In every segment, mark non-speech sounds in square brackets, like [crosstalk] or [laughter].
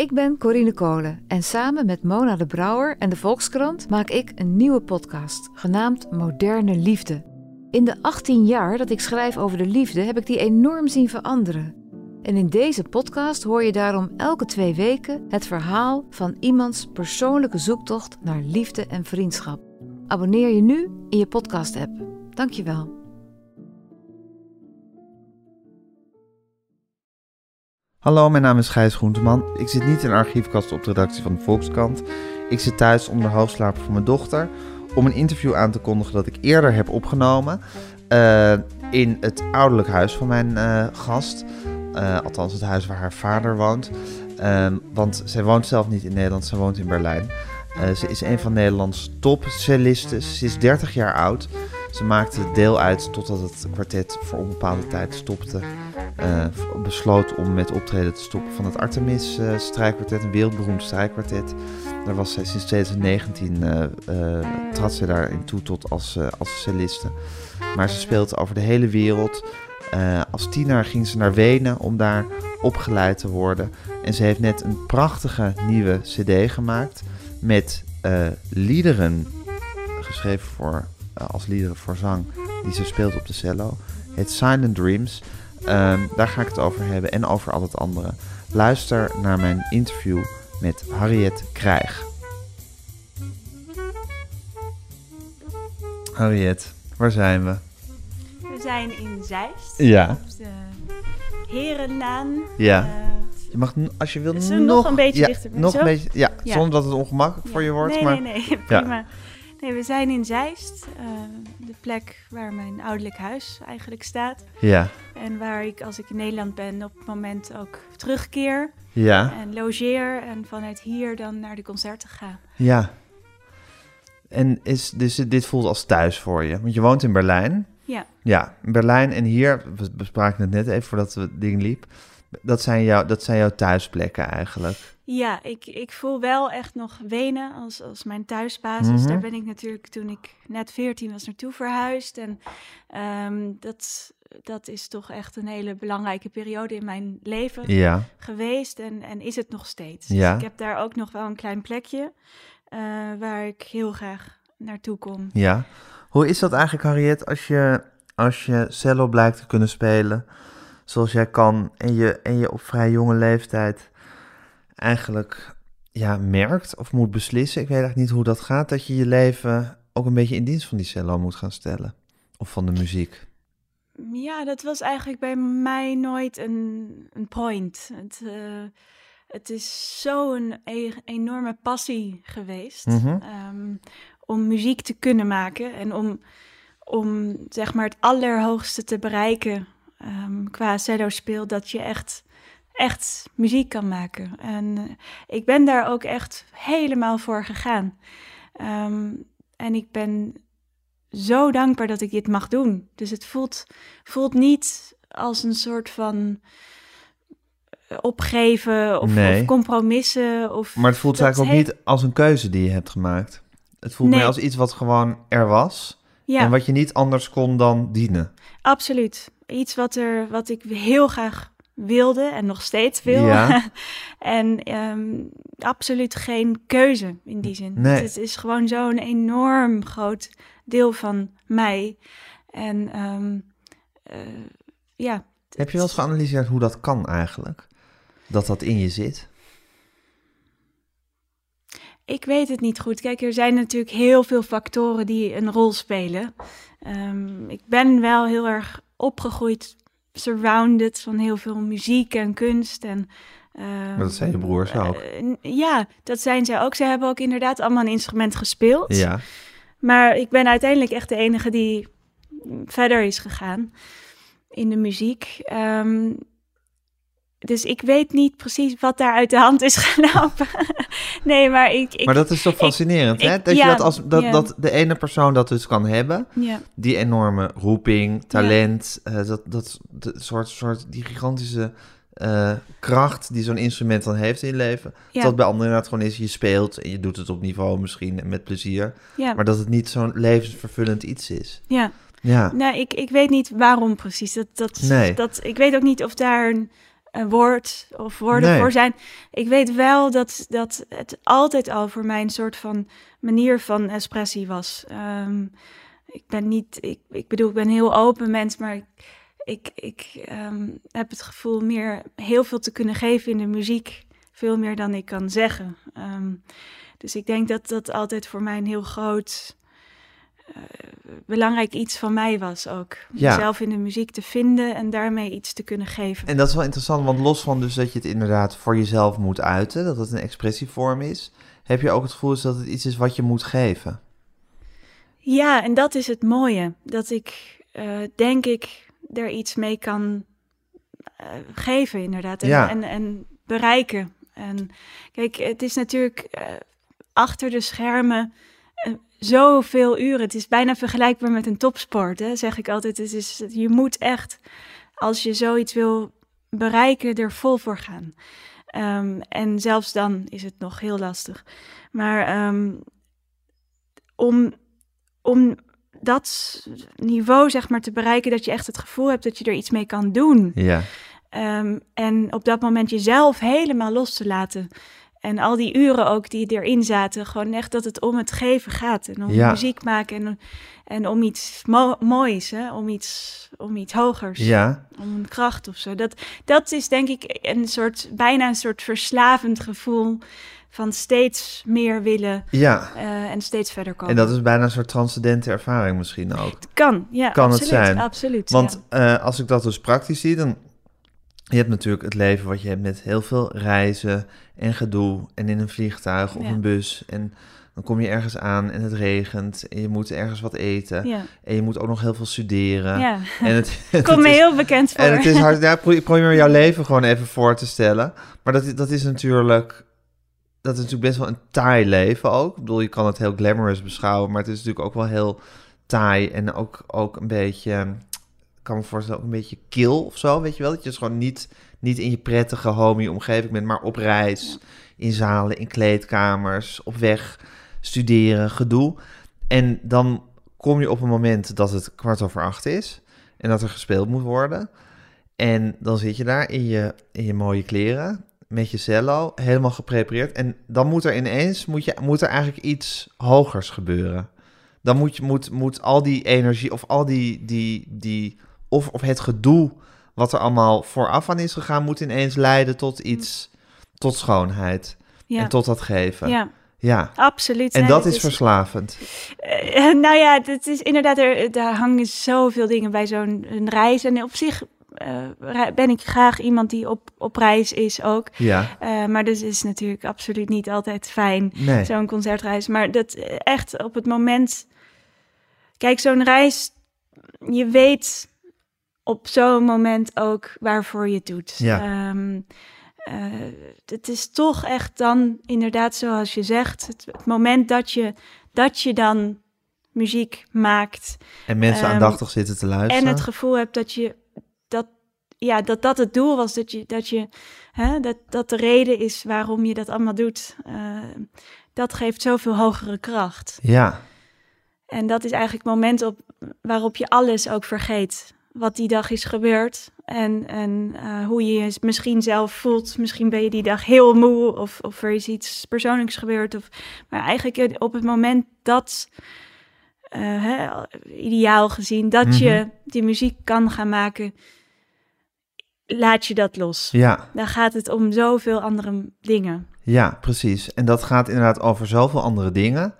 Ik ben Corine Kolen en samen met Mona de Brouwer en de Volkskrant maak ik een nieuwe podcast, genaamd Moderne Liefde. In de 18 jaar dat ik schrijf over de liefde heb ik die enorm zien veranderen. En in deze podcast hoor je daarom elke twee weken het verhaal van iemands persoonlijke zoektocht naar liefde en vriendschap. Abonneer je nu in je podcast-app. Dankjewel. Hallo, mijn naam is Gijs Groenteman. Ik zit niet in de archiefkast op de redactie van de Volkskrant. Ik zit thuis onder de hoofdslaper van mijn dochter om een interview aan te kondigen dat ik eerder heb opgenomen uh, in het ouderlijk huis van mijn uh, gast. Uh, althans, het huis waar haar vader woont. want zij woont zelf niet in Nederland, ze woont in Berlijn. ze is een van Nederlands topcellisten. Ze is 30 jaar oud. Ze maakte deel uit totdat het kwartet voor onbepaalde tijd stopte. Uh, besloot om met optreden te stoppen van het Artemis uh, strijkkwartet, een wereldberoemd strijkkwartet. Daar was zij sinds 2019 uh, trad ze daarin toe tot als, als celliste. Maar ze speelt over de hele wereld. als tiener ging ze naar Wenen om daar opgeleid te worden. En ze heeft net een prachtige nieuwe CD gemaakt met liederen geschreven voor als liederen voor zang die ze speelt op de cello. Het Silent Dreams. Um, daar ga ik het over hebben en over al het andere. Luister naar mijn interview met Harriet Krijg. Harriet, waar zijn we? We zijn in Zeist. Ja. Op de Herenlaan. Ja. Uh, je mag, als je wil, nog, nog een beetje ja, dichter. Nog een beetje, ja, ja, zonder dat het ongemakkelijk ja. voor je wordt. Nee, maar, nee, nee, prima. Nee, we zijn in Zeist, uh, de plek waar mijn ouderlijk huis eigenlijk staat. Ja. En waar ik, als ik in Nederland ben, op het moment ook terugkeer. Ja. En logeer en vanuit hier dan naar de concerten ga. Ja. En is, dus dit voelt als thuis voor je? Want je woont in Berlijn. Ja. Ja, Berlijn en hier, we bespraken het net even voordat het ding liep. Dat zijn, jou, dat zijn jouw thuisplekken eigenlijk. Ja, ik, ik voel wel echt nog Wenen als, als mijn thuisbasis. Mhm. Daar ben ik natuurlijk toen ik net 14 was naartoe verhuisd. En um, dat, dat is toch echt een hele belangrijke periode in mijn leven Ja. geweest. En, en is het nog steeds. Ja. Dus ik heb daar ook nog wel een klein plekje uh, waar ik heel graag naartoe kom. Ja. Hoe is dat eigenlijk, Harriet, als je, als je cello blijkt te kunnen spelen zoals jij kan en je, en je op vrij jonge leeftijd eigenlijk ja, merkt of moet beslissen, ik weet eigenlijk niet hoe dat gaat, dat je je leven ook een beetje in dienst van die cello moet gaan stellen of van de muziek? Ja, dat was eigenlijk bij mij nooit een, een point. Het, uh, het is zo'n e enorme passie geweest Mhm. um, om muziek te kunnen maken en om, om zeg maar het allerhoogste te bereiken um, qua cello speel, dat je echt, echt muziek kan maken. En uh, ik ben daar ook echt helemaal voor gegaan. Um, en ik ben zo dankbaar dat ik dit mag doen. Dus het voelt, voelt niet als een soort van opgeven of, Nee. of compromissen. Of Maar het voelt eigenlijk ook heeft- niet als een keuze die je hebt gemaakt. Het voelt Nee. meer als iets wat gewoon er was Ja, en wat je niet anders kon dan dienen. absoluut. Iets wat, er, wat ik heel graag wilde en nog steeds wil. Ja. [laughs] en ehm, absoluut geen keuze in die zin. Nee. Het is gewoon zo'n enorm groot deel van mij. En ehm, eh, ja. Heb je wel eens geanalyseerd hoe dat kan eigenlijk? Dat dat in je zit? Ik weet het niet goed. Kijk, er zijn natuurlijk heel veel factoren die een rol spelen. Ehm, ik ben wel heel erg opgegroeid, surrounded van heel veel muziek en kunst. En, ehm, dat zijn je broers ook. eh, n- ja, dat zijn zij ook. Ze hebben ook inderdaad allemaal een instrument gespeeld. Ja. Maar ik ben uiteindelijk echt de enige die verder is gegaan in de muziek. Ehm, dus ik weet niet precies wat daar uit de hand is [laughs] gelopen. nee, maar ik, ik... maar dat is toch fascinerend, hè? Dat, ja, je dat, als, dat, ja. dat de ene persoon dat dus kan hebben. Ja, Die enorme roeping, talent, eh, dat, dat, dat soort, soort, die gigantische eh, kracht die zo'n instrument dan heeft in je leven. Dat bij anderen inderdaad gewoon is, je speelt en je doet het op niveau misschien en met plezier. Maar dat het niet zo'n levensvervullend iets is. ja. Ja, Nou, ik, ik weet niet waarom precies. Dat, dat, Nee. dat, ik weet ook niet of daar een woord of woorden Nee. voor zijn. Ik weet wel dat, dat het altijd al voor mij een soort van manier van expressie was. Ehm, ik ben niet, ik, ik bedoel, ik ben een heel open mens, maar ik, ik, ik ehm, heb het gevoel meer heel veel te kunnen geven in de muziek. Veel meer dan ik kan zeggen. Ehm, dus ik denk dat dat altijd voor mij een heel groot, belangrijk iets van mij was ook. Ja. Mezelf in de muziek te vinden en daarmee iets te kunnen geven. en dat is wel interessant, want los van dus dat je het inderdaad voor jezelf moet uiten, dat het een expressievorm is, heb je ook het gevoel dat het iets is wat je moet geven. Ja, en dat is het mooie. Dat ik, eh, denk ik, er iets mee kan eh, geven, inderdaad. En, Ja. en, en bereiken. En kijk, het is natuurlijk eh, achter de schermen eh, zoveel uren. Het is bijna vergelijkbaar met een topsport, hè, zeg ik altijd. Het is, je moet echt, als je zoiets wil bereiken, er vol voor gaan. Ehm, en zelfs dan is het nog heel lastig. Maar ehm, om, om dat niveau zeg maar te bereiken, dat je echt het gevoel hebt dat je er iets mee kan doen. Ja, Ehm, en op dat moment jezelf helemaal los te laten. En al die uren ook die erin zaten, gewoon echt dat het om het geven gaat. En om Ja. muziek maken en, en om iets mo- moois, hè? Om, iets, om iets hogers. ja, Om een kracht of zo. Dat, dat is denk ik een soort, bijna een soort verslavend gevoel van steeds meer willen ja. eh, en steeds verder komen. En dat is bijna een soort transcendente ervaring misschien ook. kan, ja, Kan het zijn. Absoluut. Want ja. eh, als ik dat dus praktisch zie, dan... Je hebt natuurlijk het leven wat je hebt met heel veel reizen en gedoe en in een vliegtuig of Ja. een bus. En dan kom je ergens aan en het regent en je moet ergens wat eten. ja, En je moet ook nog heel veel studeren. ja. En het, [laughs] Komt me is- heel bekend voor. En het is hard, [laughs] ja, probeer jouw leven gewoon even voor te stellen. Maar dat, dat is natuurlijk, dat is natuurlijk best wel een taai leven ook. Ik bedoel, je kan het heel glamorous beschouwen, maar het is natuurlijk ook wel heel taai en ook, ook een beetje, kan me voorstellen, ook een beetje kil of zo, weet je wel? Dat je dus gewoon niet, niet in je prettige homie omgeving bent, maar op reis, in zalen, in kleedkamers, op weg, studeren, gedoe. En dan kom je op een moment dat het kwart over acht is en dat er gespeeld moet worden. En dan zit je daar in je, in je mooie kleren, met je cello, helemaal geprepareerd. En dan moet er ineens, moet, je, moet er eigenlijk iets hogers gebeuren. Dan moet, je, moet, moet al die energie, of al die, die, die of, of het gedoe wat er allemaal vooraf aan is gegaan, moet ineens leiden tot iets, tot schoonheid. ja. En tot dat geven. Ja. ja, absoluut. En Nee, dat is verslavend. Eh, nou ja, het is inderdaad, er, daar hangen zoveel dingen bij zo'n reis. En op zich eh, ben ik graag iemand die op, op reis is ook. Ja. Eh, maar dus is natuurlijk absoluut niet altijd fijn, Nee. zo'n concertreis. Maar dat eh, echt op het moment... Kijk, zo'n reis, je weet op zo'n moment ook waarvoor je het doet. Ja. Ehm, eh, het is toch echt dan inderdaad zoals je zegt, het, het moment dat je, dat je dan muziek maakt En mensen Ehm, aandachtig zitten te luisteren. en het gevoel hebt dat je dat ja dat dat het doel was dat je dat je hè, dat dat de reden is waarom je dat allemaal doet eh, dat geeft zoveel hogere kracht Ja, en dat is eigenlijk het moment op waarop je alles ook vergeet wat die dag is gebeurd en en eh, hoe je je misschien zelf voelt misschien ben je die dag heel moe of of er is iets persoonlijks gebeurd of maar eigenlijk op het moment dat eh, hè, ideaal gezien, dat je Mhm. die muziek kan gaan maken, laat je dat los. ja. Dan gaat het om zoveel andere dingen. Ja, precies. En dat gaat inderdaad over zoveel andere dingen.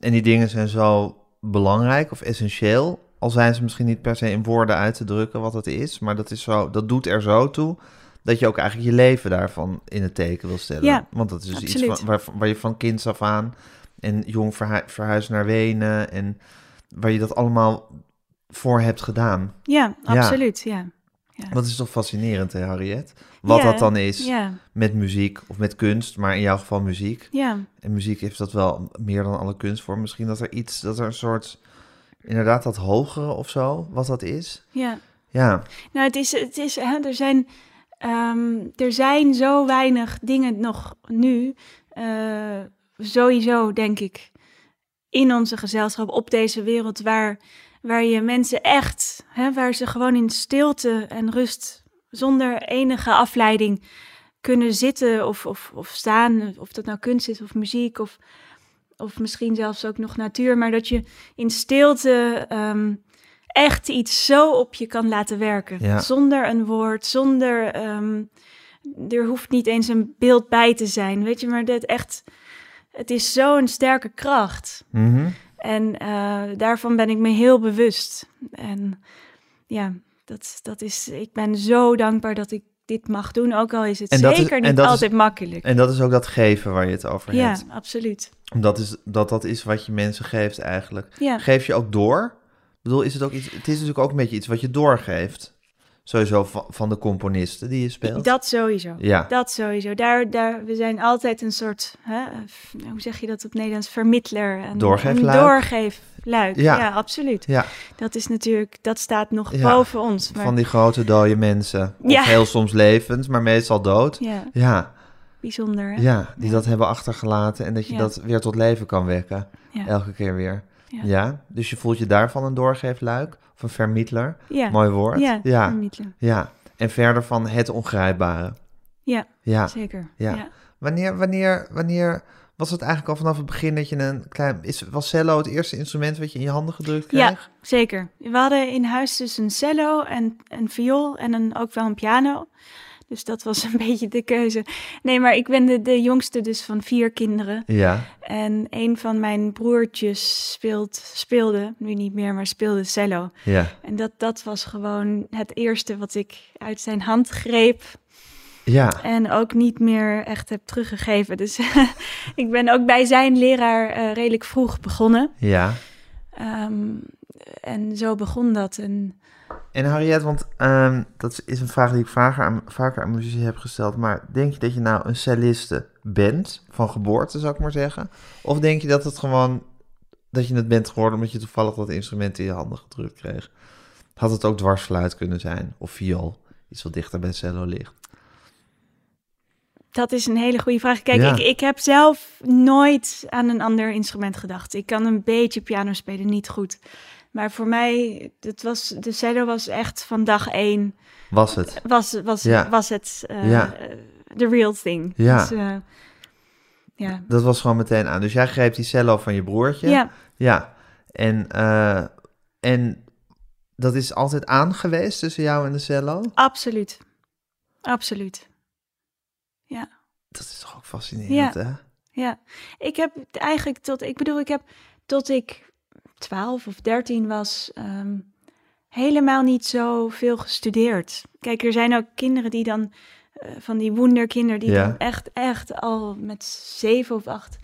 En die dingen zijn zo belangrijk of essentieel. Al zijn ze misschien niet per se in woorden uit te drukken wat het is. Maar dat, is zo, dat doet er zo toe dat je ook eigenlijk je leven daarvan in het teken wil stellen. Ja, Want dat is dus iets van, waar, waar je van kinds af aan en jong verhu verhuisd naar Wenen. En waar je dat allemaal voor hebt gedaan. Ja, absoluut. Ja. ja. Wat is toch fascinerend, hè, Harriet? Wat dat dan is met muziek of met kunst, maar in jouw geval muziek. ja, En muziek heeft dat wel meer dan alle kunstvormen. Misschien dat er iets, dat er een soort, inderdaad dat hogere of zo, wat dat is. ja. Ja, Nou, het is, het is hè, er, zijn, ehm, er zijn zo weinig dingen nog nu, eh, sowieso denk ik, in onze gezelschap, op deze wereld, waar, waar je mensen echt, hè, waar ze gewoon in stilte en rust, zonder enige afleiding, kunnen zitten of, of, of staan, of dat nou kunst is of muziek of, of misschien zelfs ook nog natuur, maar dat je in stilte ehm, echt iets zo op je kan laten werken. Ja. Zonder een woord, zonder. ehm, er hoeft niet eens een beeld bij te zijn, weet je, maar dat echt. Het is zo'n sterke kracht. mhm. En eh, daarvan ben ik me heel bewust. En ja, dat, dat is. Ik ben zo dankbaar dat ik dit mag doen, ook al is het En dat is- zeker niet is- altijd makkelijk. en dat is ook dat geven waar je het over ja, hebt. absoluut. Dat is, dat dat is wat je mensen geeft eigenlijk. Ja. Geef je ook door? Ik bedoel, is het ook iets, het is natuurlijk ook een beetje iets wat je doorgeeft. Sowieso van, van de componisten die je speelt. Dat sowieso. Ja, Dat sowieso. Daar, daar, we zijn altijd een soort, hè, hoe zeg je dat op Nederlands, vermittler. Een, Doorgeefluik. Een doorgeefluik. Ja. Ja. absoluut. ja, Dat is natuurlijk, dat staat nog Ja, boven ons. Maar, van die grote dode mensen. Of Ja. heel soms levend, maar meestal dood. Ja, Ja, bijzonder. Hè? ja, die dat hebben achtergelaten en dat je dat weer tot leven kan wekken. Elke keer weer. Ja. Ja. dus je voelt je daarvan een doorgeefluik vermietler. Ja. Mooi woord. Ja, ja, ja. En verder van het ongrijpbare. Ja, Ja. zeker. Ja. Ja. Wanneer, wanneer, wanneer was het eigenlijk al vanaf het begin dat je een klein... Is, was cello het eerste instrument wat je in je handen gedrukt kreeg? Ja. Zeker. We hadden in huis dus een cello en een viool en een, ook wel een piano. Dus dat was een [laughs] beetje de keuze. Nee, maar ik ben de, de jongste dus van vier kinderen. Ja, En een van mijn broertjes speelt, speelde, nu niet meer, maar speelde cello. ja, En dat, dat was gewoon het eerste wat ik uit zijn hand greep ja. en ook niet meer echt heb teruggegeven. Dus [laughs] ik ben ook bij zijn leraar eh, redelijk vroeg begonnen. Ja. Ehm, en zo begon dat. En En Harriet, want ehm, dat is een vraag die ik vaker aan, vaker aan muzici heb gesteld. Maar denk je dat je nou een celliste bent, van geboorte zou ik maar zeggen? Of denk je dat het gewoon, dat je het bent geworden omdat je toevallig dat instrument in je handen gedrukt kreeg? Had het ook dwarsfluit kunnen zijn, of viool, iets wat dichter bij cello ligt? dat is een hele goede vraag. Kijk, Ja. ik, ik heb zelf nooit aan een ander instrument gedacht. Ik kan een beetje piano spelen, niet goed. Maar voor mij, het was, de cello was echt van dag één, Was het? was, was, Ja. was het eh, Ja. eh, the real thing. Ja. Dus, eh, ja. Dat was gewoon meteen aan. Dus jij greep die cello van je broertje. ja, Ja. En, en dat is altijd aan geweest tussen jou en de cello? absoluut. Absoluut. Dat is toch ook fascinerend, Ja. hè? Ja, ik heb eigenlijk tot, ik bedoel, ik heb tot ik 12 of 13 was, ehm, helemaal niet zo veel gestudeerd. Kijk, er zijn ook kinderen die dan, eh, van die wonderkinderen, die Ja. dan echt, echt al met zeven of acht,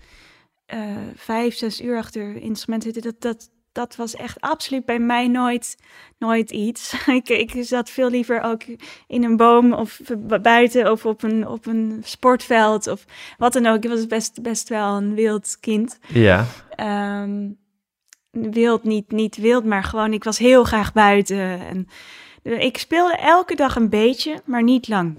eh, vijf, zes uur achter instrumenten zitten. Dat, dat, dat was echt absoluut bij mij nooit, nooit iets. [laughs] ik, ik zat veel liever ook in een boom of bu- buiten of op een, op een sportveld of wat dan ook. Ik was best, best wel een wild kind. Ja. Ehm, wild, niet, niet wild, maar gewoon, ik was heel graag buiten. En ik speelde elke dag een beetje, maar niet lang.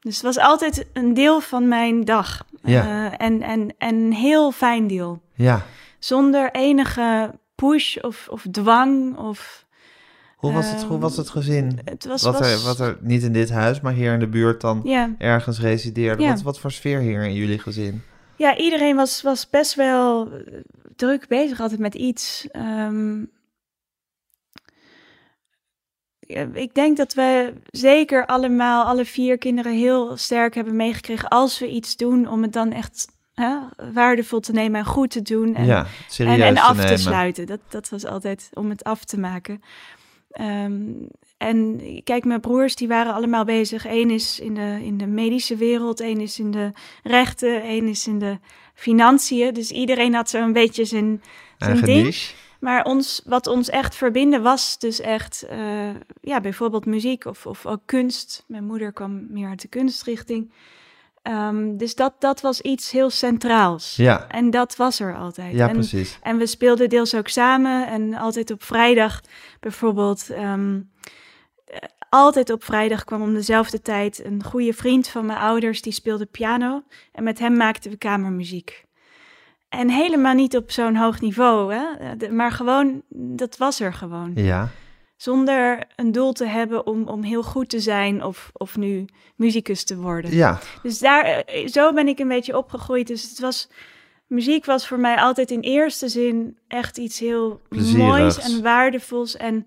Dus het was altijd een deel van mijn dag. Ja. Eh, en, en, en een heel fijn deel. Ja. Zonder enige push of, of dwang. Of, Hoe was het, Ehm, hoe was het gezin? het was, Wat, was, er, wat er niet in dit huis, maar hier in de buurt dan Ja, ergens resideerde. Wat, wat voor sfeer hier in jullie gezin? ja, iedereen was, was best wel druk bezig altijd met iets. Ehm, ik denk dat we zeker allemaal, alle vier kinderen, heel sterk hebben meegekregen. Als we iets doen, om het dan echt hè, waardevol te nemen en goed te doen. En, ja, serieus en, af te sluiten. Dat, dat was altijd om het af te maken. Ehm, en kijk, mijn broers die waren allemaal bezig. Eén is in de, in de medische wereld, één is in de rechten, één is in de financiën. Dus iedereen had zo'n beetje zijn, zijn Eigen ding. niche. Maar ons, wat ons echt verbinden was dus echt, eh, ja, bijvoorbeeld muziek of, of ook kunst. Mijn moeder kwam meer uit de kunstrichting. Ehm, dus dat, dat was iets heel centraals. Ja, En dat was er altijd. ja en, precies. en we speelden deels ook samen. En altijd op vrijdag bijvoorbeeld. ehm, eh, altijd op vrijdag kwam om dezelfde tijd een goede vriend van mijn ouders. Die speelde piano. En met hem maakten we kamermuziek. En helemaal niet op zo'n hoog niveau. Hè? Eh, de- Maar gewoon, dat was er gewoon. Ja, Zonder een doel te hebben om, om heel goed te zijn of, of nu muzikus te worden. ja, Dus daar, eh, zo ben ik een beetje opgegroeid. Dus het was, muziek was voor mij altijd in eerste zin echt iets heel Plezierigs. moois en waardevols. En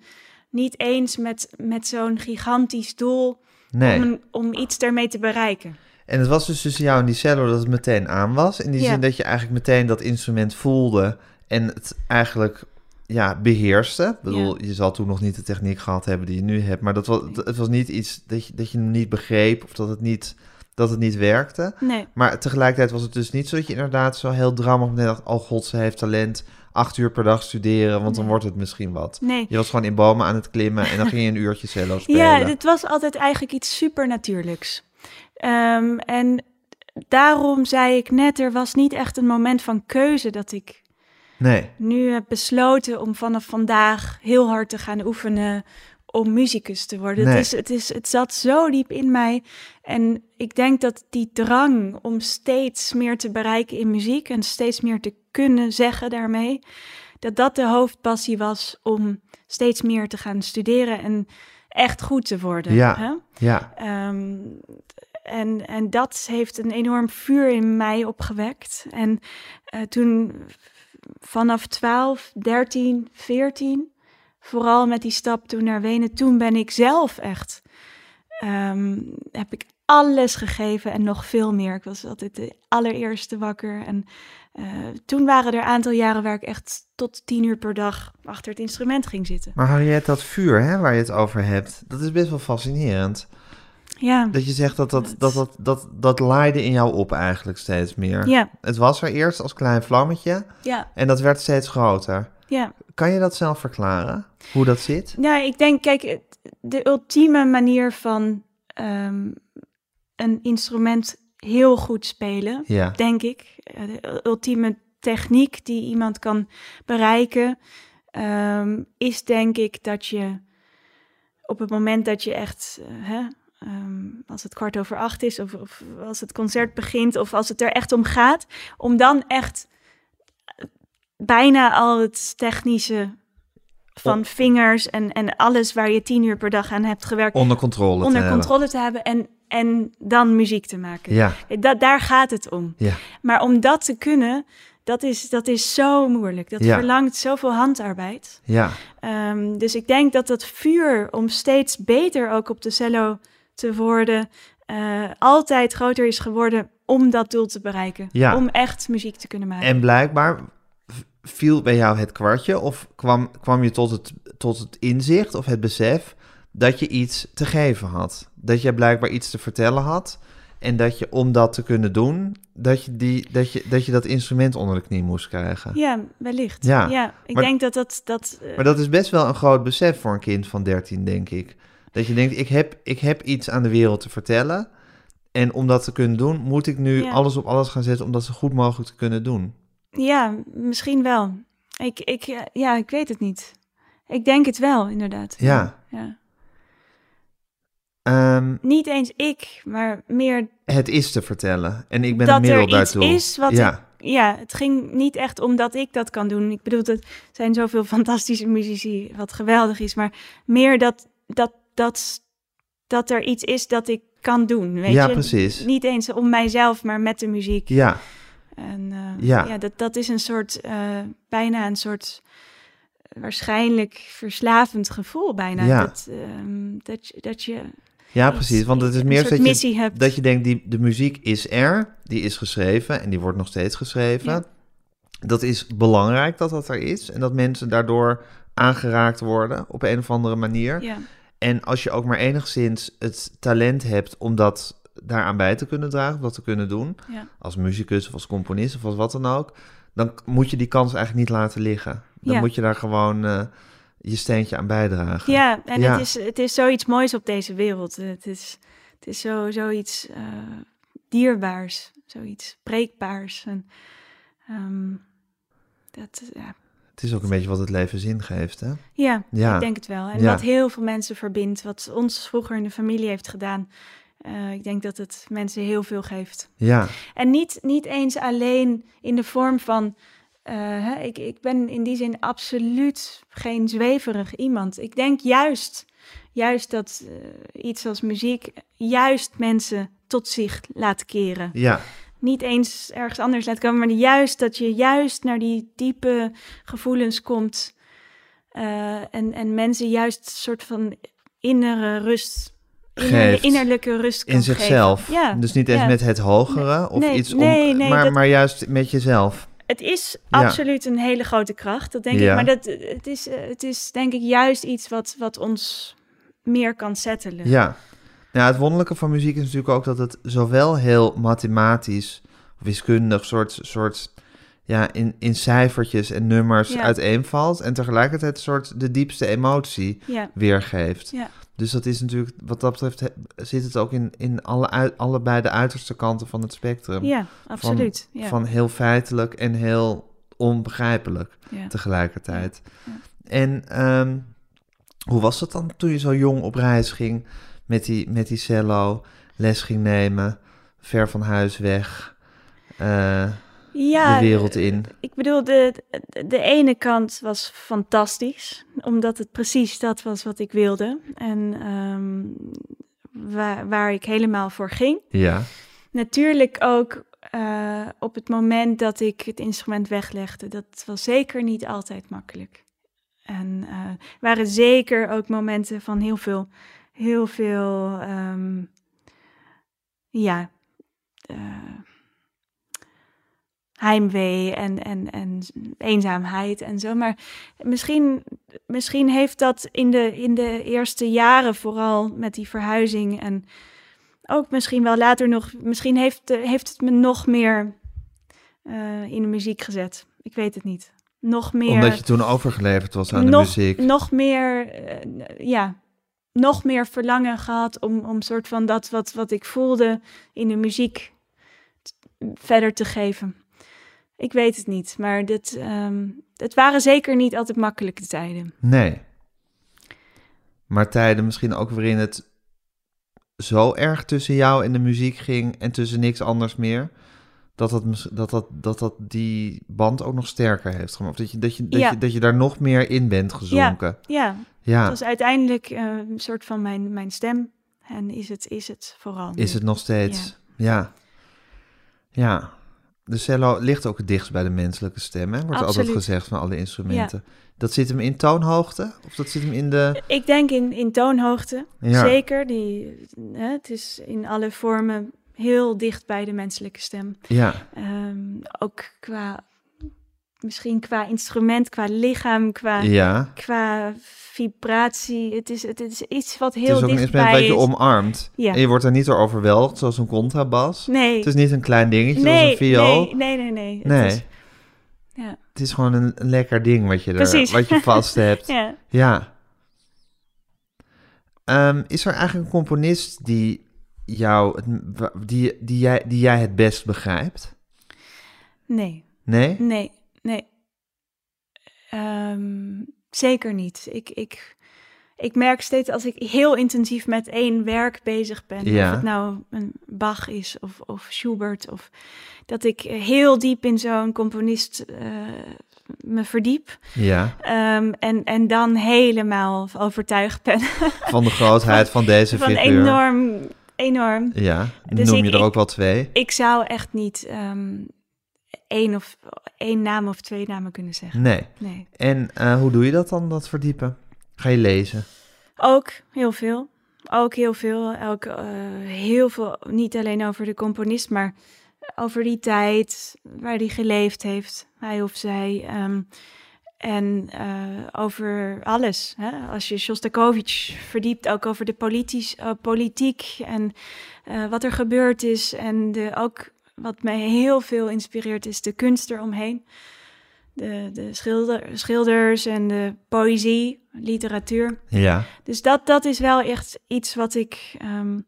niet eens met, met zo'n gigantisch doel nee. om, om iets ermee te bereiken. En het was dus tussen jou en die cello dat het meteen aan was. In die Ja. zin dat je eigenlijk meteen dat instrument voelde en het eigenlijk ja, beheerste. Ik bedoel, je zal toen nog niet de techniek gehad hebben die je nu hebt. Maar dat was, het was niet iets dat je, dat je hem niet begreep of dat het niet, dat het niet werkte. Nee, Maar tegelijkertijd was het dus niet zo dat je inderdaad zo heel meteen dacht... oh god, ze heeft talent, acht uur per dag studeren, want dan wordt het misschien wat. nee. Je was gewoon in bomen aan het klimmen en dan ging je een uurtje cello [laughs] spelen. Ja, dit was altijd eigenlijk iets supernatuurlijks. Ehm, en daarom zei ik net, er was niet echt een moment van keuze dat ik Nee, nu heb besloten om vanaf vandaag heel hard te gaan oefenen om muzikus te worden. Nee. Het, is, het, is, het zat zo diep in mij. En ik denk dat die drang om steeds meer te bereiken in muziek en steeds meer te kunnen zeggen daarmee, dat dat de hoofdpassie was om steeds meer te gaan studeren en echt goed te worden. Ja. Hè? ja, Ehm, en, en dat heeft een enorm vuur in mij opgewekt. En eh, toen vanaf 12, 13, 14, vooral met die stap toen naar Wenen, toen ben ik zelf echt, ehm, heb ik alles gegeven en nog veel meer. Ik was altijd de allereerste wakker. En eh, toen waren er een aantal jaren waar ik echt tot tien uur per dag achter het instrument ging zitten. maar Harriet, dat vuur hè, waar je het over hebt, dat is best wel fascinerend. Ja, Dat je zegt dat dat, Dat- dat, dat, dat, dat laaide in jou op eigenlijk steeds meer. ja, Het was er eerst als klein vlammetje ja, en dat werd steeds groter. Ja. Kan je dat zelf verklaren, hoe dat zit? Ja, ik denk, kijk, de ultieme manier van ehm, een instrument heel goed spelen, Ja, denk ik, eh, de ultieme techniek die iemand kan bereiken, ehm, is denk ik dat je op het moment dat je echt, eh, hè, ehm, als het kwart over acht is, of, of als het concert begint, of als het er echt om gaat, om dan echt bijna al het technische van vingers en, en alles waar je tien uur per dag aan hebt gewerkt, onder controle te onder hebben. controle te hebben en, en dan muziek te maken. Ja, Dat, daar gaat het om. ja, Maar om dat te kunnen, dat is, dat is zo moeilijk. Dat Ja. verlangt zoveel handarbeid. ja, Ehm, dus ik denk dat dat vuur om steeds beter ook op de cello te worden, eh, altijd groter is geworden om dat doel te bereiken. Ja. Om echt muziek te kunnen maken. En blijkbaar viel bij jou het kwartje of kwam, kwam je tot het, tot het inzicht of het besef dat je iets te geven had. Dat je blijkbaar iets te vertellen had en dat je om dat te kunnen doen, dat je, die, dat, je, dat, je dat instrument onder de knie moest krijgen. Ja, wellicht. Ja, Ja, ik maar- denk dat dat... dat eh, Maar dat is best wel een groot besef voor een kind van 13, denk ik. Dat je denkt, ik heb, ik heb iets aan de wereld te vertellen. En om dat te kunnen doen, moet ik nu Ja. alles op alles gaan zetten om dat zo goed mogelijk te kunnen doen. Ja, misschien wel. Ik, ik, ja, ik weet het niet. Ik denk het wel, inderdaad. Ja. ja. Ehm, Niet eens ik, maar meer het is te vertellen. En ik ben dat een middel er iets is wat ja, ik... Ja, het ging niet echt omdat ik dat kan doen. Ik bedoel, er zijn zoveel [laughs] fantastische muzici, wat geweldig is. Maar meer dat, dat, dat, dat er iets is dat ik kan doen, weet ja je? precies. Niet eens om mijzelf, maar met de muziek. Ja, En eh, Ja. ja, dat, dat is een soort, eh, bijna een soort eh, waarschijnlijk verslavend gevoel bijna. Ja. Dat, ehm, dat, dat je ja precies. Want het is meer dat je, hebt. dat je denkt, die, de muziek is er. Die is geschreven en die wordt nog steeds geschreven. Ja. Dat is belangrijk dat dat er is. En dat mensen daardoor aangeraakt worden op een of andere manier. ja. En als je ook maar enigszins het talent hebt om dat daaraan bij te kunnen dragen, dat te kunnen doen, Ja. als muzikus of als componist of als wat dan ook, dan moet je die kans eigenlijk niet laten liggen. dan Ja. moet je daar gewoon eh, je steentje aan bijdragen. Ja, en Ja. Het, is, het is zoiets moois op deze wereld. Het is, het is zo, zoiets eh, dierbaars, zoiets spreekbaars. En, ehm, dat, ja. Het is ook een beetje wat het leven zin geeft, hè? Ja, Ja. ik denk het wel. En Ja. wat heel veel mensen verbindt, wat ons vroeger in de familie heeft gedaan. Eh, ik denk dat het mensen heel veel geeft. Ja, En niet, niet eens alleen in de vorm van. eh, ik, ik ben in die zin absoluut geen zweverig iemand. Ik denk juist, juist dat eh, iets als muziek juist mensen tot zich laat keren. ja, Niet eens ergens anders laat komen, maar juist dat je juist naar die diepe gevoelens komt. en, en mensen juist een soort van innere rust, Geeft. innerlijke rust kan in zichzelf. Ja, Dus niet eens ja. met het hogere of Nee, iets om, nee, maar, dat- maar juist met jezelf. Het is Ja. absoluut een hele grote kracht, dat denk Ja. ik. Maar dat, het, is, eh, het is denk ik juist iets wat, wat ons meer kan settelen. Ja. Nou, het wonderlijke van muziek is natuurlijk ook dat het zowel heel mathematisch, wiskundig, soort, soort ja, in, in cijfertjes en nummers Ja. uiteenvalt en tegelijkertijd een soort de diepste emotie Ja, weergeeft. Ja. Dus dat is natuurlijk, wat dat betreft, zit het ook in, in alle, allebei de uiterste kanten van het spectrum. ja absoluut. ja. Van heel feitelijk en heel onbegrijpelijk ja. tegelijkertijd. Ja. En ehm, hoe was het dan toen je zo jong op reis ging met die, met die cello, les ging nemen, ver van huis weg, eh, Ja, de wereld in? Ik bedoel, de, de, de ene kant was fantastisch, omdat het precies dat was wat ik wilde. En ehm, waar, waar ik helemaal voor ging. Ja, Natuurlijk ook eh, op het moment dat ik het instrument weglegde. Dat was zeker niet altijd makkelijk. En eh waren zeker ook momenten van heel veel, heel veel, ehm, ja, eh, heimwee en, en, en eenzaamheid en zo. Maar misschien, misschien heeft dat in de, in de eerste jaren, vooral met die verhuizing en ook misschien wel later nog, misschien heeft, eh, heeft het me nog meer eh, in de muziek gezet. Ik weet het niet. Nog meer. omdat je toen overgeleverd was aan de muziek. Nog meer, eh, ja, nog meer verlangen gehad om, om soort van dat wat, wat ik voelde in de muziek verder te geven. Ik weet het niet, maar dit, ehm, het waren zeker niet altijd makkelijke tijden. Nee. Maar tijden misschien ook waarin het zo erg tussen jou en de muziek ging en tussen niks anders meer. Dat dat, dat, dat, dat, dat die band ook nog sterker heeft gemaakt. Of dat je, dat, je, dat, Ja. je, dat je daar nog meer in bent gezonken. Ja, Ja, dat was uiteindelijk eh, een soort van mijn, mijn stem. En is het, is het vooral. nu. is het nog steeds. Ja. ja. De cello ligt ook het dichtst bij de menselijke stem, hè? wordt altijd gezegd van alle instrumenten. Dat zit hem in toonhoogte? Of dat zit hem in de... Ik denk in, in toonhoogte, Ja. zeker. Die, hè, het is in alle vormen heel dicht bij de menselijke stem. Ja, Ehm, ook qua, misschien qua instrument, qua lichaam, qua, ja. qua vibratie. Het is, het is iets wat Het heel is ook een instrument dichtbij wat je is. omarmt. Ja. En je wordt er niet door overweldigd, zoals een contrabas. Nee, Het is niet een klein dingetje, zoals een viool. nee, nee, nee, nee. Het Nee. is- ja, Het is gewoon een, een lekker ding wat je, er, Precies. wat je vast [laughs] hebt. ja. ja. Ehm, is er eigenlijk een componist die, jou, het- die, die, jij, die jij het best begrijpt? nee. Nee? Nee, nee. Ehm, zeker niet. Ik, ik, ik merk steeds als ik heel intensief met één werk bezig ben, Ja. of het nou een Bach is of, of Schubert, of dat ik heel diep in zo'n componist eh, me verdiep Ja, Ehm, en, en dan helemaal overtuigd ben [laughs] van de grootheid van deze van figuur. enorm, enorm. Ja, Dus noem ik- je er ook wel twee? Ik zou echt niet ehm, één of één naam of twee namen kunnen zeggen. Nee. Nee. En eh, hoe doe je dat dan, dat verdiepen? Ga je lezen? Ook heel veel. Ook heel veel. Ook eh, heel veel, niet alleen over de componist, maar over die tijd waar hij geleefd heeft, hij of zij. ehm, en eh, over alles. Hè? Als je Shostakovich verdiept, ook over de politisch, politiek en wat er gebeurd is. En de, ook wat mij heel veel inspireert, is de kunst eromheen. de, de schilder, schilders en de poëzie, literatuur. Ja. Dus dat, dat is wel echt iets wat ik ehm,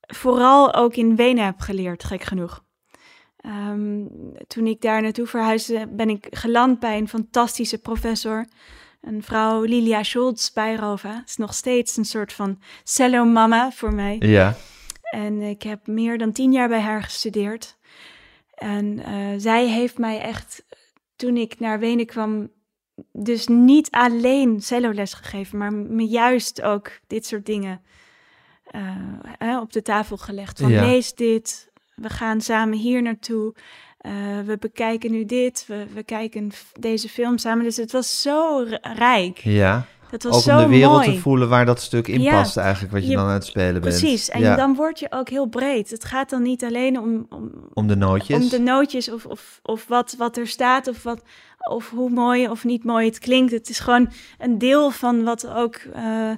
vooral ook in Wenen heb geleerd, gek genoeg. Ehm, toen ik daar naartoe verhuisde, ben ik geland bij een fantastische professor. Een vrouw, Lilia Schultz Bijrova. Is nog steeds een soort van cello-mama voor mij. Ja. En ik heb meer dan tien jaar bij haar gestudeerd. En eh, zij heeft mij echt, toen ik naar Wenen kwam, dus niet alleen celloles gegeven, maar me juist ook dit soort dingen eh, op de tafel gelegd. Van Ja. lees dit, we gaan samen hier naartoe. eh, we bekijken nu dit, we, we kijken deze film samen. Dus het was zo rijk. Ja. Was Ook zo om de wereld mooi. te voelen waar dat stuk in Ja. past eigenlijk, wat je, Je- dan aan het spelen bent. Precies, en ja. dan word je ook heel breed. Het gaat dan niet alleen om, om, Om de nootjes. om de nootjes of, of, of wat, wat er staat of, wat, of hoe mooi of niet mooi het klinkt. Het is gewoon een deel van wat ook eh,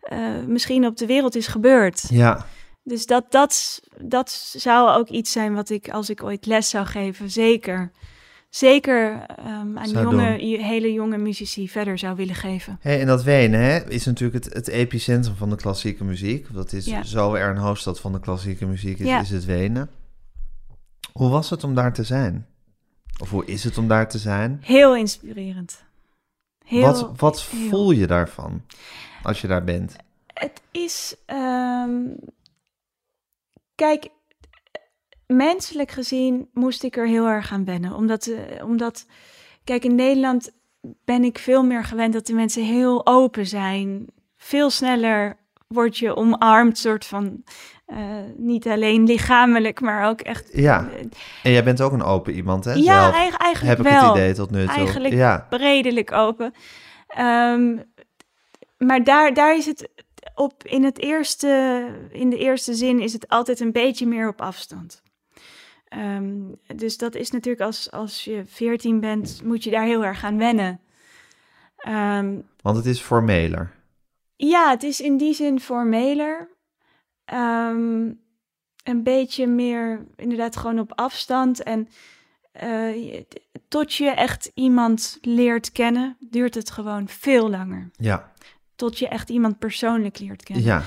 eh, misschien op de wereld is gebeurd. Ja. Dus dat, dat, dat zou ook iets zijn wat ik, als ik ooit les zou geven, zeker, zeker ehm, aan jonge, hele jonge muzici verder zou willen geven. Hey, en dat Wenen hè, is natuurlijk het, het epicentrum van de klassieke muziek. Dat is Ja. zo er een hoofdstad van de klassieke muziek is, Ja. is het Wenen. Hoe was het om daar te zijn? Of hoe is het om daar te zijn? Heel inspirerend. Heel, wat wat heel. voel je daarvan als je daar bent? Het is. ehm, kijk, menselijk gezien moest ik er heel erg aan wennen. Omdat, eh, omdat, kijk, in Nederland ben ik veel meer gewend dat de mensen heel open zijn. Veel sneller word je omarmd, soort van. eh, niet alleen lichamelijk, maar ook echt. Ja, eh, en jij bent ook een open iemand, hè? ja, Zelf eigen- eigenlijk heb ik het idee tot nu toe. Eigenlijk Ja, redelijk open. Ehm, maar daar, daar is het op in het eerste, in de eerste zin is het altijd een beetje meer op afstand. Ehm, dus dat is natuurlijk als, als je 14 bent, moet je daar heel erg aan wennen. Ehm, want het is formeler. ja, het is in die zin formeler. Ehm, een beetje meer inderdaad gewoon op afstand. En eh, tot je echt iemand leert kennen, duurt het gewoon veel langer. Ja, Tot je echt iemand persoonlijk leert kennen. ja.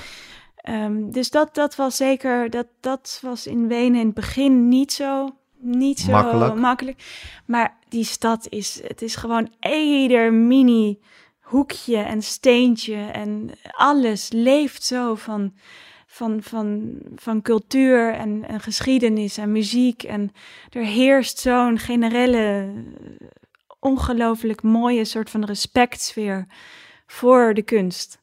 Ehm, dus dat, dat was zeker, dat, dat was in Wenen in het begin niet zo, niet zo Makkelijk. makkelijk. Maar die stad is, het is gewoon ieder mini hoekje en steentje en alles leeft zo van, van, van, van cultuur en, en geschiedenis en muziek. En er heerst zo'n generelle, ongelooflijk mooie soort van respectsfeer voor de kunst.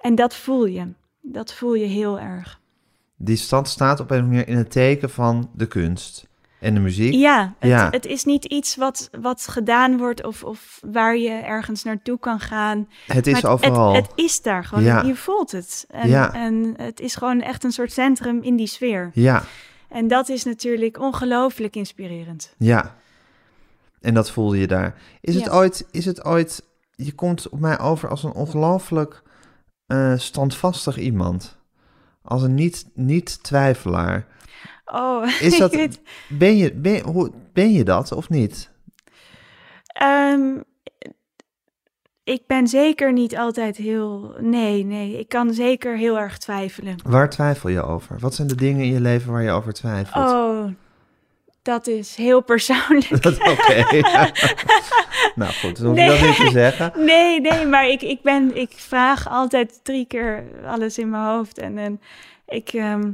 En dat voel je. Dat voel je heel erg. Die stad staat op een manier in het teken van de kunst en de muziek. Ja, het, Ja. het is niet iets wat, wat gedaan wordt of, of waar je ergens naartoe kan gaan. Het is Maar het, overal. Het, het is daar gewoon. Ja. Je voelt het. En, Ja. en het is gewoon echt een soort centrum in die sfeer. Ja, En dat is natuurlijk ongelooflijk inspirerend. ja. En dat voelde je daar. Is het ooit, is het ooit, je komt op mij over als een ongelooflijk eh, standvastig iemand. Als een niet, niet twijfelaar. Oh, Is dat, [laughs] weet- ben, je, ben, hoe, ben je dat of niet? Ehm, ik ben zeker niet altijd heel. Nee, nee. Ik kan zeker heel erg twijfelen. Waar twijfel je over? Wat zijn de dingen in je leven waar je over twijfelt? Oh, dat is heel persoonlijk. Dat- [laughs] Oké. [laughs] nou goed, dan hoef je dat niet te zeggen. Nee, nee, maar ik, ik, ben, ik vraag altijd drie keer alles in mijn hoofd. En, en ik. ehm,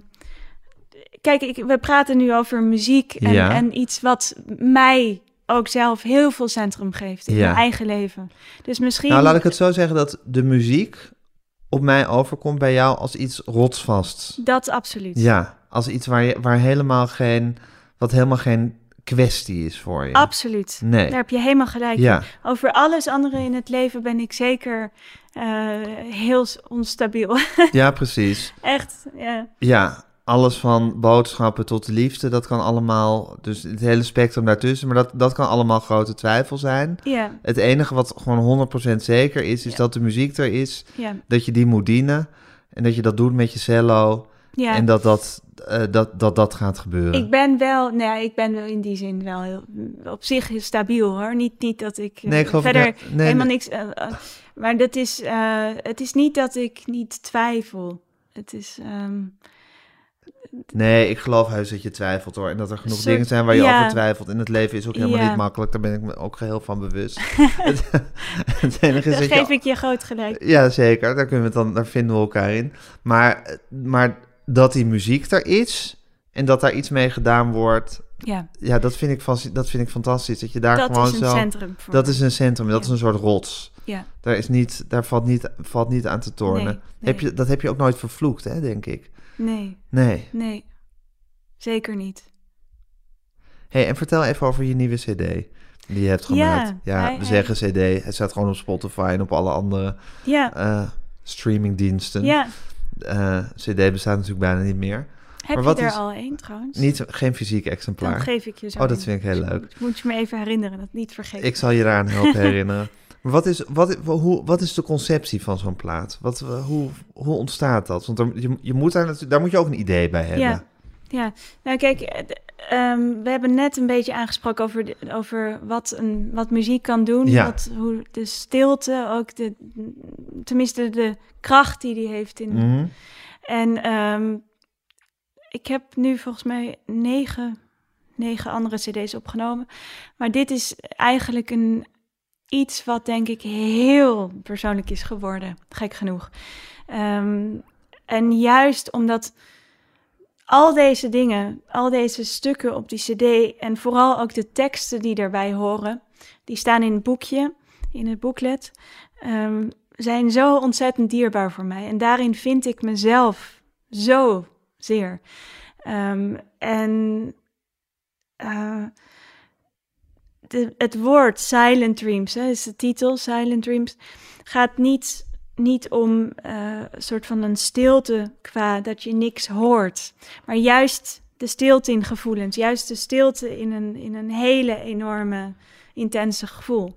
kijk, ik, we praten nu over muziek en, Ja. en iets wat mij ook zelf heel veel centrum geeft in Ja. mijn eigen leven. Dus misschien. Nou, laat ik het zo zeggen dat de muziek op mij overkomt bij jou als iets rotsvast. Dat absoluut. Ja, als iets waar, je, waar helemaal geen, wat helemaal geen kwestie is voor je. Absoluut. Nee. Daar heb je helemaal gelijk in. Ja, Over alles andere in het leven ben ik zeker eh, heel onstabiel. [laughs] ja, precies. Echt, ja. Ja, alles van boodschappen tot de liefde, dat kan allemaal, dus het hele spectrum daartussen, maar dat, dat kan allemaal grote twijfel zijn. Ja, Het enige wat gewoon 100% zeker is, is Ja. dat de muziek er is, ja, dat je die moet dienen en dat je dat doet met je cello Ja. En dat dat, eh, dat, dat dat gaat gebeuren. Ik ben wel, nou ja, ik ben wel in die zin wel heel, op zich stabiel hoor. Niet, niet dat ik eh, Nee, ik geloof verder nee, helemaal nee. niks. eh, maar dat is, het is niet dat ik niet twijfel. Het is, ehm, Nee, ik geloof heus dat je twijfelt hoor. En dat er genoeg Soort- dingen zijn waar je ja. over twijfelt. En het leven is ook helemaal Ja. niet makkelijk. Daar ben ik me ook geheel van bewust. het, [laughs] [laughs] het enige is dat geef je... ik je groot gelijk. Ja, zeker. Daar, kunnen we dan, daar vinden we elkaar in. Maar, maar dat die muziek er is en dat daar iets mee gedaan wordt... Ja, Ja, dat vind ik, dat vind ik fantastisch. Dat je daar dat gewoon is een zo... centrum voor Dat me. is een centrum, dat Ja. is een soort rots. Ja, Daar, is niet, daar valt, niet, valt niet aan te tornen. Nee, nee. Heb je, dat heb je ook nooit vervloekt, hè, denk ik. nee, Nee. nee. Zeker niet. hey, en vertel even over je nieuwe cd die je hebt gemaakt. Ja, hij- we hij- zeggen cd. Het staat gewoon op Spotify en op alle andere Ja, eh, streamingdiensten. ja. Eh, cd bestaat natuurlijk bijna niet meer. Heb wat je er is- al één trouwens? Niet, geen fysiek Dan exemplaar. geef ik je zo Oh, dat een. vind ik heel leuk. Moet- je me even herinneren, dat niet vergeten. Ik zal je eraan helpen [laughs] herinneren. Maar wat is, wat, hoe, wat is de conceptie van zo'n plaat? Wat, hoe, hoe ontstaat dat? Want er, je, je moet daar, natuurlijk, daar moet je ook een idee bij hebben. Ja. Ja, nou kijk, eh, ehm, we hebben net een beetje aangesproken over, de- over wat, een, wat muziek kan doen. Ja. Wat, hoe de stilte, ook de, tenminste de kracht die die heeft. In, Mhm. En ehm, ik heb nu volgens mij negen, negen andere cd's opgenomen. Maar dit is eigenlijk een, iets wat denk ik heel persoonlijk is geworden. Gek genoeg. Ehm, en juist omdat al deze dingen, al deze stukken op die cd... en vooral ook de teksten die daarbij horen... die staan in het boekje, in het booklet... ehm, zijn zo ontzettend dierbaar voor mij. En daarin vind ik mezelf zo zeer. Ehm, en eh, het woord Silent Dreams, hè, is de titel, Silent Dreams, gaat niet, niet om eh, een soort van een stilte qua dat je niks hoort, maar juist de stilte in gevoelens, juist de stilte in een, in een hele enorme, intense gevoel.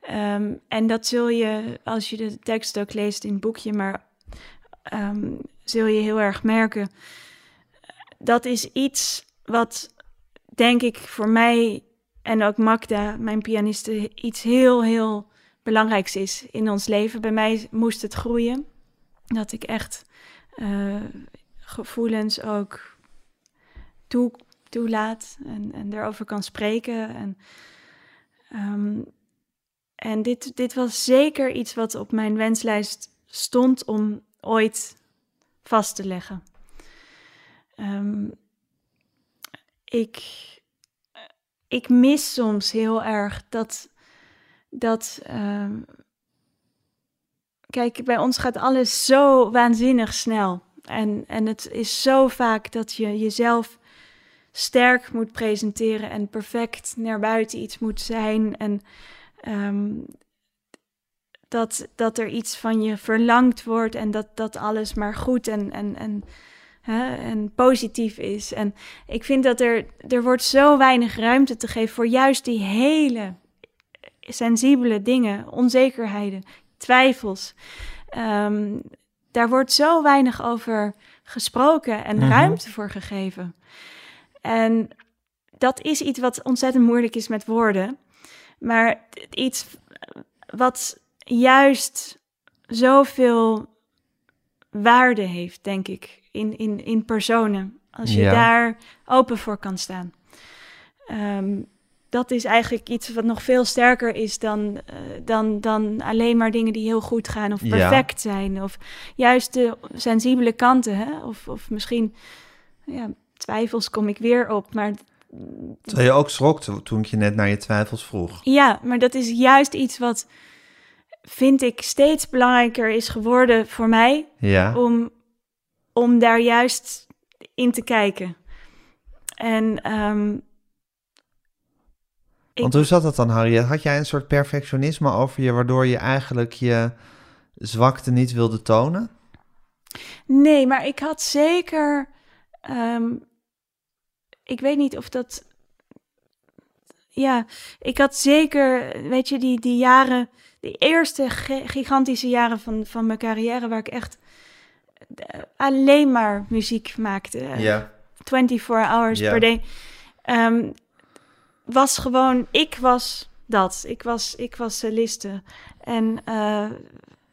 Ehm, en dat zul je, als je de tekst ook leest in het boekje, maar ehm, zul je heel erg merken. Dat is iets wat, denk ik, voor mij en ook Magda, mijn pianiste, iets heel, heel belangrijks is in ons leven. Bij mij moest het groeien. Dat ik echt eh, gevoelens ook toe, toelaat en, en erover kan spreken. En, ehm, en dit, dit was zeker iets wat op mijn wenslijst stond om ooit vast te leggen. Ehm, ik, ik mis soms heel erg dat. Dat ehm, kijk, bij ons gaat alles zo waanzinnig snel. En, en het is zo vaak dat je jezelf sterk moet presenteren en perfect naar buiten iets moet zijn. En ehm, dat, dat er iets van je verlangd wordt en dat, dat alles maar goed en, en, en, hè, en positief is. En ik vind dat er, er wordt zo weinig ruimte te geven voor juist die hele sensibele dingen, onzekerheden, twijfels. Ehm, daar wordt zo weinig over gesproken en Mhm. ruimte voor gegeven. En dat is iets wat ontzettend moeilijk is met woorden. Maar iets wat juist zoveel waarde heeft, denk ik, in, in, in personen. Als je Ja. daar open voor kan staan. Ehm, dat is eigenlijk iets wat nog veel sterker is dan, eh, dan, dan alleen maar dingen die heel goed gaan of Ja. perfect zijn. Of juist de sensibele kanten. Hè? Of, of misschien ja, twijfels kom ik weer op. Maar Terwijl je ook schrok to- toen ik je net naar je twijfels vroeg. ja, maar dat is juist iets wat vind ik steeds belangrijker is geworden voor mij Ja. om, om daar juist in te kijken. En ik- Want hoe zat dat dan, Harry? Had jij een soort perfectionisme over je, waardoor je eigenlijk je zwakte niet wilde tonen? nee, maar ik had zeker, ehm, ik weet niet of dat, ja, ik had zeker, weet je, die, die jaren, die eerste gi- gigantische jaren van, van mijn carrière, waar ik echt eh, alleen maar muziek maakte. Ja. 24 hours Ja. per day. Ehm, was gewoon, ik was dat. Ik was, ik was soliste. En eh,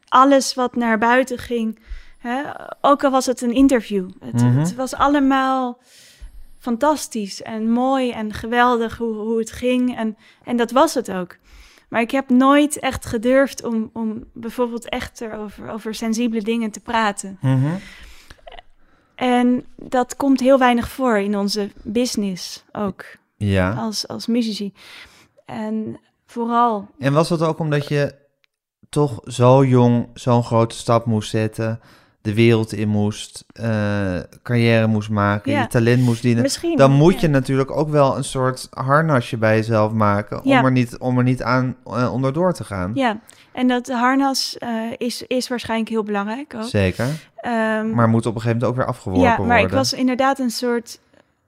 alles wat naar buiten ging, hè, ook al was het een interview. Het, Mhm. het was allemaal fantastisch en mooi en geweldig hoe, hoe het ging. En, en dat was het ook. Maar ik heb nooit echt gedurfd om, om bijvoorbeeld echt erover, over sensibele dingen te praten. Mhm. En dat komt heel weinig voor in onze business ook, Ja. als, als muzici. En vooral, En was dat ook omdat je toch zo jong zo'n grote stap moest zetten, de wereld in moest, eh, carrière moest maken, Ja. je talent moest dienen? misschien... Dan moet ja. je natuurlijk ook wel een soort harnasje bij jezelf maken om er niet, om er niet aan eh, onderdoor te gaan. Ja, en dat harnas eh, is, is waarschijnlijk heel belangrijk ook. Zeker. Ehm, Maar moet op een gegeven moment ook weer afgeworpen ja, maar worden. ik was inderdaad een soort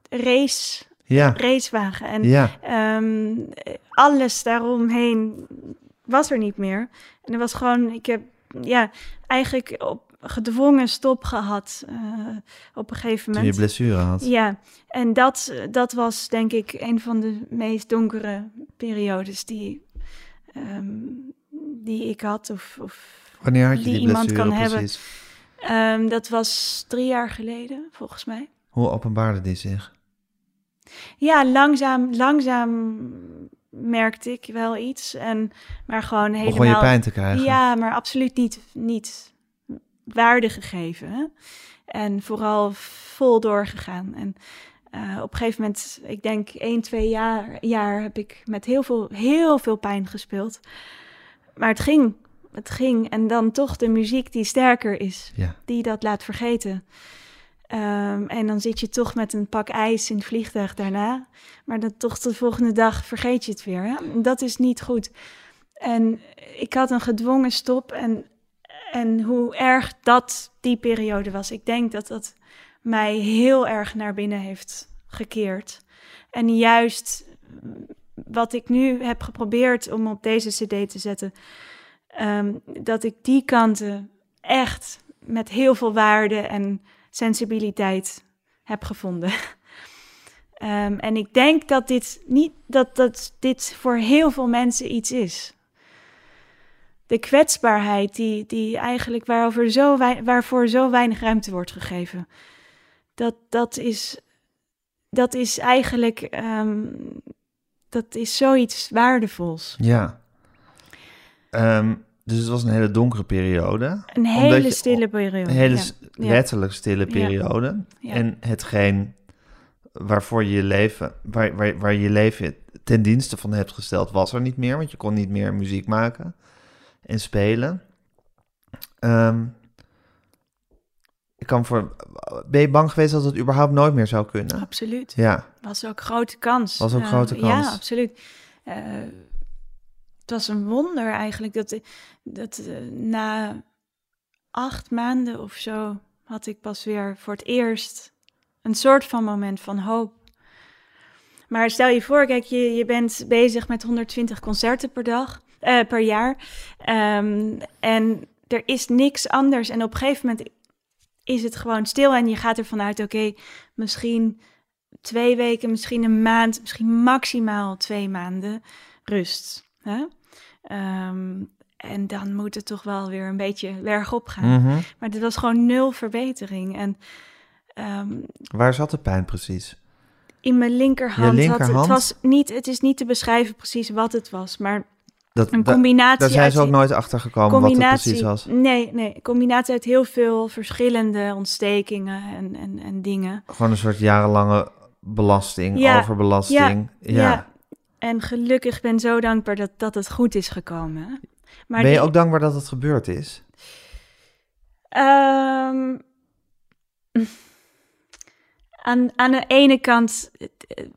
race, Ja, racewagen. En ja, Ehm, alles daaromheen was er niet meer. En er was gewoon, ik heb ja, eigenlijk op gedwongen stop gehad eh, op een gegeven toen je moment. blessure had. Ja, en dat, dat was denk ik een van de meest donkere periodes die, ehm, die ik had. Of, of, Wanneer had je die die, iemand blessure kan hebben. precies? ehm, dat was drie jaar geleden, volgens mij. Hoe openbaarde die zich? Ja, langzaam, langzaam merkte ik wel iets. En, maar gewoon helemaal... Begon je pijn te krijgen? Ja, maar absoluut niet, niet waarde gegeven. En vooral vol doorgegaan. En eh, op een gegeven moment, ik denk één, twee jaar, jaar heb ik met heel veel, heel veel pijn gespeeld. Maar het ging, het ging. En dan toch de muziek die sterker is, Ja. die dat laat vergeten. Ehm, en dan zit je toch met een pak ijs in het vliegtuig daarna. Maar dan toch de volgende dag vergeet je het weer. Hè? Dat is niet goed. En ik had een gedwongen stop. En, en hoe erg dat die periode was. Ik denk dat dat mij heel erg naar binnen heeft gekeerd. En juist wat ik nu heb geprobeerd om op deze CD te zetten. ehm, dat ik die kanten echt met heel veel waarde en sensibiliteit heb gevonden. [laughs] Ehm, en ik denk dat dit niet dat, dat dit voor heel veel mensen iets is. De kwetsbaarheid die, die eigenlijk waarover zo wei- waarvoor zo weinig ruimte wordt gegeven. Dat, dat, is, dat is eigenlijk ehm, dat is zoiets waardevols. Ja. Ehm, dus het was een hele donkere periode. Een hele je- stille periode. Een hele ja. letterlijk stille periode. Ja. En hetgeen waarvoor je je leven, waar, waar, waar je leven ten dienste van hebt gesteld, was er niet meer. Want je kon niet meer muziek maken en spelen. Ehm, ik kan voor, ben je bang geweest dat het überhaupt nooit meer zou kunnen? Absoluut. Ja, Was ook grote kans. Was ook grote kans. Ja, absoluut. Het was een wonder eigenlijk dat, dat eh, na acht maanden of zo had ik pas weer voor het eerst een soort van moment van hoop. Maar stel je voor, kijk, je, je bent bezig met 120 concerten per dag, eh, per jaar. Ehm, en er is niks anders. En op een gegeven moment is het gewoon stil en je gaat ervan uit, oké, misschien twee weken, misschien een maand, misschien maximaal twee maanden rust. Ehm, en dan moet het toch wel weer een beetje bergop gaan. Mhm. Maar dit was gewoon nul verbetering. En ehm, Waar zat de pijn precies? in mijn linkerhand, Had, linkerhand? het was niet, het is niet te beschrijven precies wat het was, maar Dat, een combinatie. daar zijn ze ook nooit achter gekomen wat het precies was. Nee, nee, combinatie uit heel veel verschillende ontstekingen en, en, en dingen. Gewoon een soort jarenlange belasting, Ja, overbelasting. Ja. Ja. En gelukkig ben zo dankbaar dat, dat het goed is gekomen. Maar ben je die- ook dankbaar dat het gebeurd is? Ehm, aan, aan de ene kant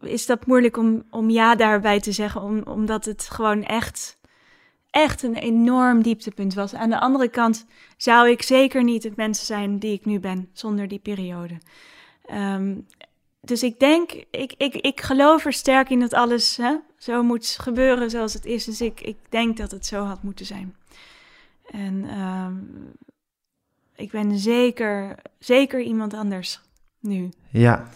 is dat moeilijk om, om ja daarbij te zeggen, om, omdat het gewoon echt, echt een enorm dieptepunt was. Aan de andere kant zou ik zeker niet het mens zijn die ik nu ben zonder die periode. Ehm, dus ik denk, ik, ik, ik geloof er sterk in dat alles hè, zo moet gebeuren zoals het is. Dus ik, ik denk dat het zo had moeten zijn. En ehm, ik ben zeker, zeker iemand anders nu. Ja.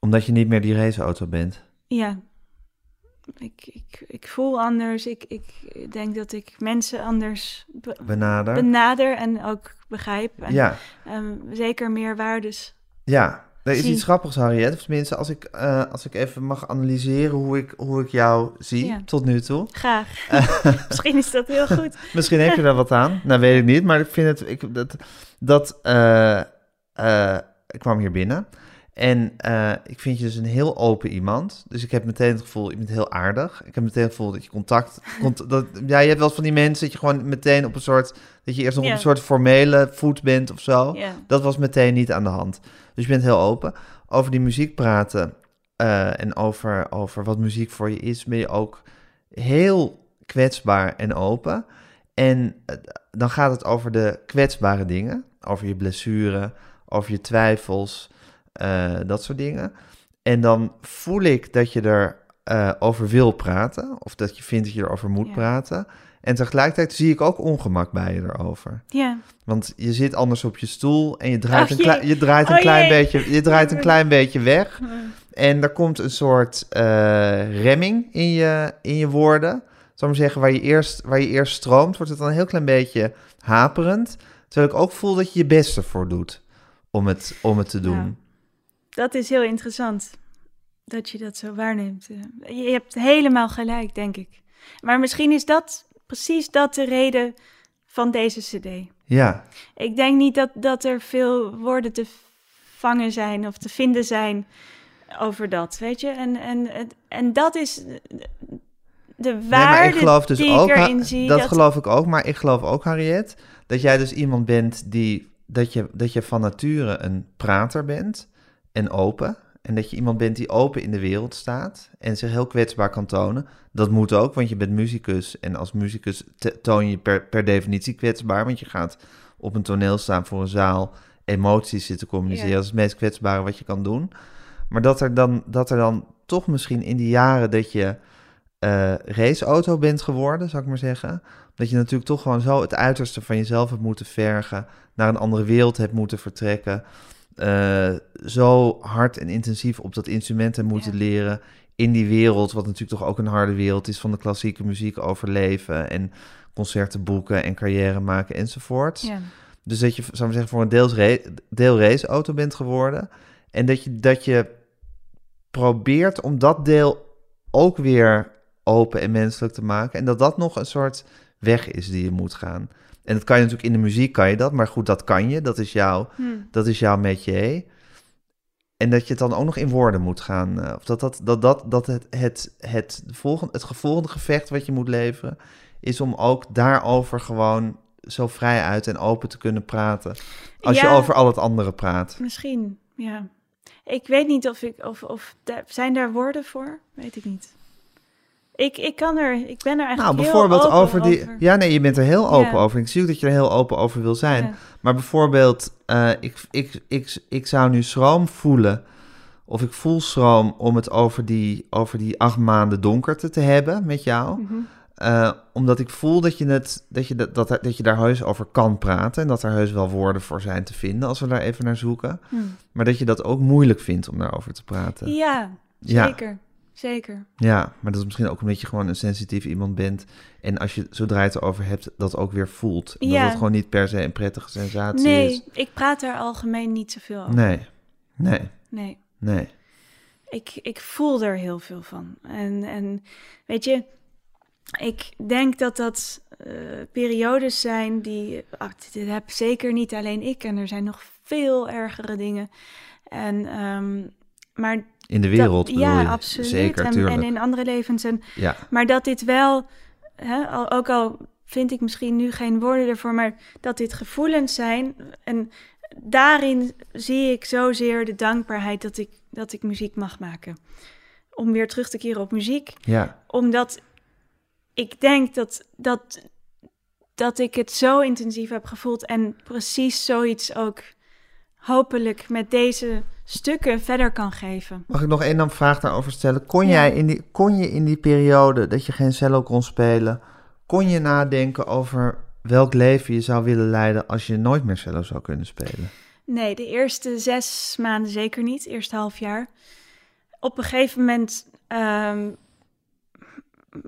Omdat je niet meer die raceauto bent. Ja. Ik, ik, ik voel anders. Ik, ik denk dat ik mensen anders be- Benader. benader en ook begrijp. En, ja. ehm, zeker meer waardes. Ja. Er is Zie. iets grappigs, Harriet. Of tenminste, als ik, eh, als ik even mag analyseren hoe ik, hoe ik jou zie Ja. tot nu toe. Graag. [laughs] Misschien is dat heel goed. [laughs] Misschien heb je daar wat aan. Nou, weet ik niet. Maar ik vind het... Ik, dat, dat eh, eh, ik kwam hier binnen. En eh, ik vind je dus een heel open iemand. Dus ik heb meteen het gevoel, je bent heel aardig. Ik heb meteen het gevoel dat je contact... [laughs] cont- dat, ja, je hebt wel van die mensen dat je gewoon meteen op een soort... Dat je eerst nog op een soort formele voet bent of zo. Dat was meteen niet aan de hand. Dus je bent heel open. Over die muziek praten eh, en over, over wat muziek voor je is, ben je ook heel kwetsbaar en open. En eh, dan gaat het over de kwetsbare dingen, over je blessure, over je twijfels, eh, dat soort dingen. En dan voel ik dat je er eh, over wil praten, of dat je vindt dat je erover moet Ja. praten. En tegelijkertijd zie ik ook ongemak bij je erover. Ja. Want je zit anders op je stoel en je draait Oh, een, je draait een, Oh, klein, jee. beetje, je draait een klein beetje weg. [laughs] En er komt een soort eh, remming in je, in je woorden. Zal ik maar zeggen, waar je, eerst, waar je eerst stroomt, wordt het dan een heel klein beetje haperend. Terwijl ik ook voel dat je je best ervoor doet om het, om het te doen. Ja. Dat is heel interessant. Dat je dat zo waarneemt. Eh, Je hebt helemaal gelijk, denk ik. Maar misschien is dat precies dat de reden van deze CD. Ja, Ik denk niet dat, dat er veel woorden te vangen zijn of te vinden zijn over dat, weet je. En, en, en dat is de nee, maar waarde ik geloof dus die ook, ik Ha- erin zie. dat, geloof ik ook, maar ik geloof ook, Harriet, dat jij dus iemand bent die, dat je, dat je van nature een prater bent en open. En dat je iemand bent die open in de wereld staat en zich heel kwetsbaar kan tonen. Dat moet ook, want je bent muzikus. En als muzikus toon je per, per definitie kwetsbaar. Want je gaat op een toneel staan voor een zaal, emoties zitten communiceren. Ja. Dat is het meest kwetsbare wat je kan doen. Maar dat er dan, dat er dan toch misschien in die jaren dat je eh, raceauto bent geworden, zou ik maar zeggen. Dat je natuurlijk toch gewoon zo het uiterste van jezelf hebt moeten vergen, naar een andere wereld hebt moeten vertrekken. Eh, zo hard en intensief op dat instrument hebt moeten Ja. leren. In die wereld, wat natuurlijk toch ook een harde wereld is van de klassieke muziek overleven. En concerten boeken en carrière maken enzovoort. Ja. Dus dat je, zou ik zeggen, voor een deels ra- deel raceauto bent geworden. En dat je, dat je probeert om dat deel ook weer open en menselijk te maken. En dat dat nog een soort weg is die je moet gaan. En dat kan je natuurlijk in de muziek, kan je dat. Maar goed, dat kan je. Dat is, jouw, Hm. dat is jouw métier. En dat je het dan ook nog in woorden moet gaan. eh, Of dat, dat, dat, dat, dat het, het, het, volgende, het volgende gevecht wat je moet leveren... is om ook daarover gewoon zo vrij uit en open te kunnen praten. Als je over al het andere praat. Misschien, ja. Ik weet niet of ik of, of zijn daar woorden voor? Weet ik niet. Ik, ik kan er, ik ben er Nou, eigenlijk bijvoorbeeld heel open over die. over. Ja, nee, je bent er heel open Ja. over. Ik zie ook dat je er heel open over wil zijn. Ja. Maar bijvoorbeeld, eh, ik, ik, ik, ik zou nu schroom voelen. Of ik voel schroom om het over die, over die acht maanden donkerte te hebben met jou. Mhm. Eh, omdat ik voel dat je, het, dat, je dat, dat, dat je daar heus over kan praten. En dat er heus wel woorden voor zijn te vinden als we daar even naar zoeken. Hm. Maar dat je dat ook moeilijk vindt om daarover te praten. Ja, Ja. Zeker. Ja, maar dat is misschien ook omdat je gewoon een sensitief iemand bent. En als je zodra je het erover hebt, dat ook weer voelt. En Ja. dat het gewoon niet per se een prettige sensatie Nee, is. ik praat daar algemeen niet zoveel over. Nee, nee, Nee. nee. Ik, ik voel er heel veel van. En, en weet je, ik denk dat dat eh, periodes zijn die. ah, dit heb zeker niet alleen ik en er zijn nog veel ergere dingen. En, ehm, maar In de wereld ja, je? absoluut. Zeker, en, en in andere levens. En, Ja, maar dat dit wel, hè, al, ook al vind ik misschien nu geen woorden ervoor, maar dat dit gevoelens zijn. En daarin zie ik zozeer de dankbaarheid dat ik, dat ik muziek mag maken. Om weer terug te keren op muziek. ja, Omdat ik denk dat, dat, dat ik het zo intensief heb gevoeld. En precies zoiets ook hopelijk met deze stukken verder kan geven. Mag ik nog één dan vraag daarover stellen? Kon, Ja. jij in die, kon je in die periode dat je geen cello kon spelen, kon je nadenken over welk leven je zou willen leiden als je nooit meer cello zou kunnen spelen? Nee, de eerste zes maanden zeker niet. Eerste half jaar. Op een gegeven moment ehm,